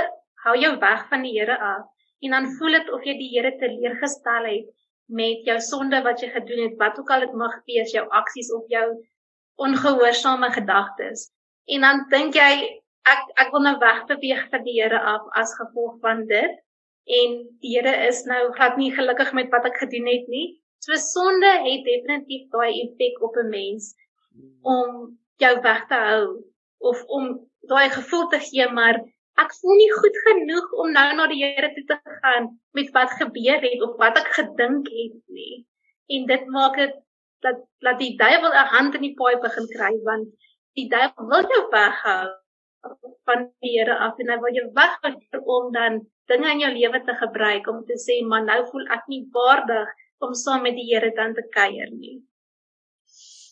[SPEAKER 2] hou jou weg van die Here af en dan voel dit of jy die Here teleurgestel het met jou sonde wat jy gedoen het, wat ook al dit mag wees, jou aksies of jou ongehoorsame gedagtes. En dan dink jy ek ek wil nou wegbeweeg van die Here af as gevolg van dit en die Here is nou glad nie gelukkig met wat ek gedoen het nie. So sonde het definitief daai effek op 'n mens om jou weg te hou of om daai gevoel te gee maar ek voel nie goed genoeg om nou na die Here toe te gaan met wat gebeur het of wat ek gedink het nie. En dit maak dit dat dat die duiwel 'n hand in die paai begin kry want die duiwel wil jou weghou van die Here af en hy wil jou weghou om dan dinge in jou lewe te gebruik om te sê maar nou voel ek nie waardig om saam met die Here dan te kuier nie.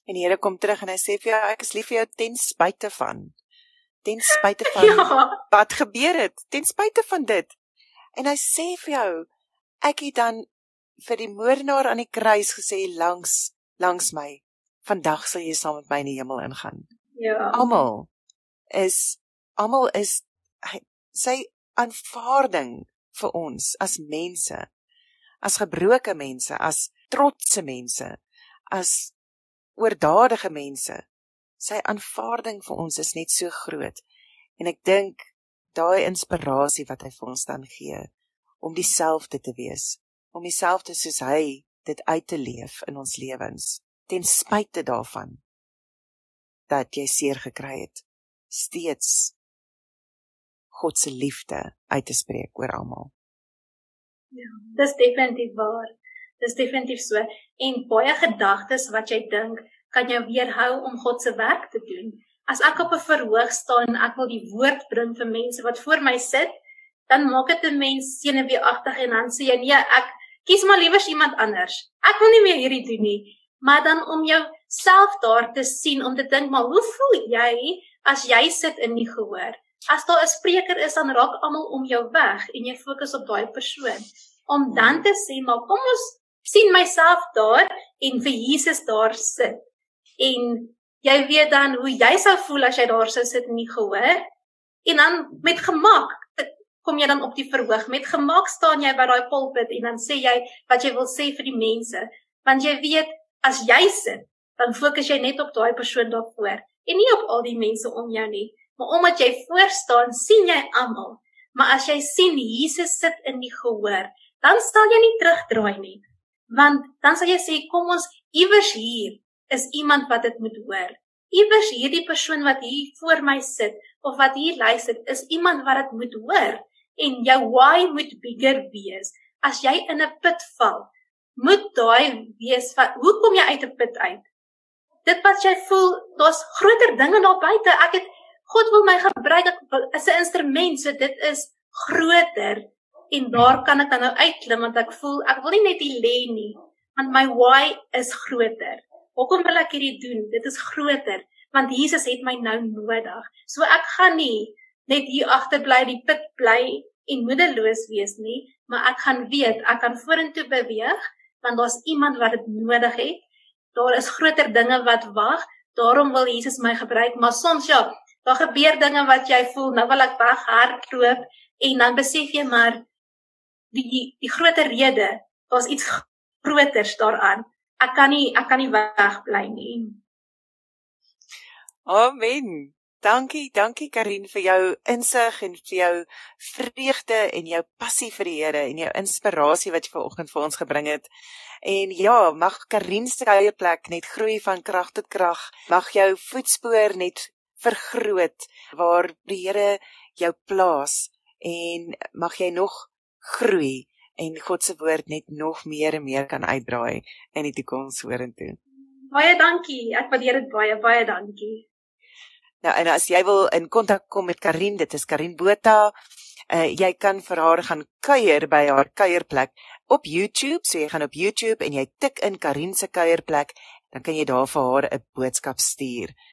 [SPEAKER 1] En die Here kom terug en hy sê vir jou ek is lief vir jou ten spyte van ten spyte van ja. wat gebeur het, ten spyte van dit. En hy sê vir jou, ek het dan vir die moordenaar aan die kruis gesê langs langs my, vandag sal jy saam met my in die hemel ingaan.
[SPEAKER 2] Ja.
[SPEAKER 1] Almal is almal is hy, sy aanvaarding vir ons as mense, as gebroke mense, as trotse mense, as oordadige mense sy aanvaarding vir ons is net so groot. En ek dink daai inspirasie wat hy vir ons dan gee om dieselfde te wees, om dieselfde soos hy dit uit te leef in ons lewens, ten spyte daarvan dat jy seer gekry het, steeds God se liefde uit te spreek oor almal.
[SPEAKER 2] Ja, dis definitief waar. Dis definitief so. En baie gedagtes wat jy dink, kan jou weerhou om God se werk te doen. As ek op 'n verhoog staan en ek wil die woord bring vir mense wat voor my sit, dan maak dit 'n mens senuweeagtig en dan sê jy nee, ek kies maar liewer iemand anders. Ek wil nie meer hierdie doen nie. Maar dan om jou self daar te sien om te dink maar hoe voel jy as jy sit in die gehoor? As daar 'n spreker is dan raak almal om jou weg en jy fokus op daai persoon om dan te sê maar kom ons sien myself daar en vir Jesus daar sit. En jy weet dan hoe jy sou voel as jy daar sou sit in die gehoor. En dan met gemak kom jy dan op die verhoog. Met gemak staan jy by daai pulpit en dan sê jy wat jy wil sê vir die mense. Want jy weet as jy sit dan fokus jy net op daai persoon daarvoor en nie op al die mense om jou nie. Maar omdat jy voor staan sien jy almal. Maar as jy sien Jesus sit in die gehoor dan sal jy nie terugdraai nie want dan sal jy sê kom ons iewers hier is iemand wat dit moet hoor iewers hierdie persoon wat hier voor my sit of wat hier luister is iemand wat dit moet hoor en jou why moet bigger wees. As jy in 'n put val, moet daai wees van hoe kom jy uit 'n put uit? Dit wat jy voel, daar's groter dinge daar buite. Ek het God wil my gebruik as 'n instrument, so dit is groter en daar kan ek dan nou uitklim want ek voel ek wil nie net hier lê nie, want my why is groter. Hoekom wil ek hierdie doen? Dit is groter want Jesus het my nou nodig. So ek gaan nie net hier agter bly die put bly en moedeloos wees nie, maar ek gaan weet ek kan vorentoe beweeg want daar's iemand wat dit nodig het. Daar is groter dinge wat wag. Daarom wil Jesus my gebruik, maar soms ja, daar gebeur dinge wat jy voel, nou wil ek weghardloop en dan besef jy maar die die groter rede, daar's iets groters daaraan. Ek kan nie ek kan nie wegbly nie.
[SPEAKER 1] Amen. Dankie, dankie Karin vir jou insig en vir jou vreugde en jou passie vir die Here en jou inspirasie wat jy vanoggend vir ons gebring het. En ja, mag Karin se eie plek net groei van krag tot krag. Mag jou voetspoor net vergroot waar die Here jou plaas en mag jy nog groei en God se woord net nog meer en meer kan uitdraai in die toekoms vorentoe.
[SPEAKER 2] Baie dankie. Ek waardeer dit baie, baie dankie.
[SPEAKER 1] Nou en as jy wil in kontak kom met Karin, dit is Karin Botha. Uh jy kan vir haar gaan kuier by haar kuierplek op YouTube. So jy gaan op YouTube en jy tik in Karin se kuierplek, dan kan jy daar vir haar 'n boodskap stuur.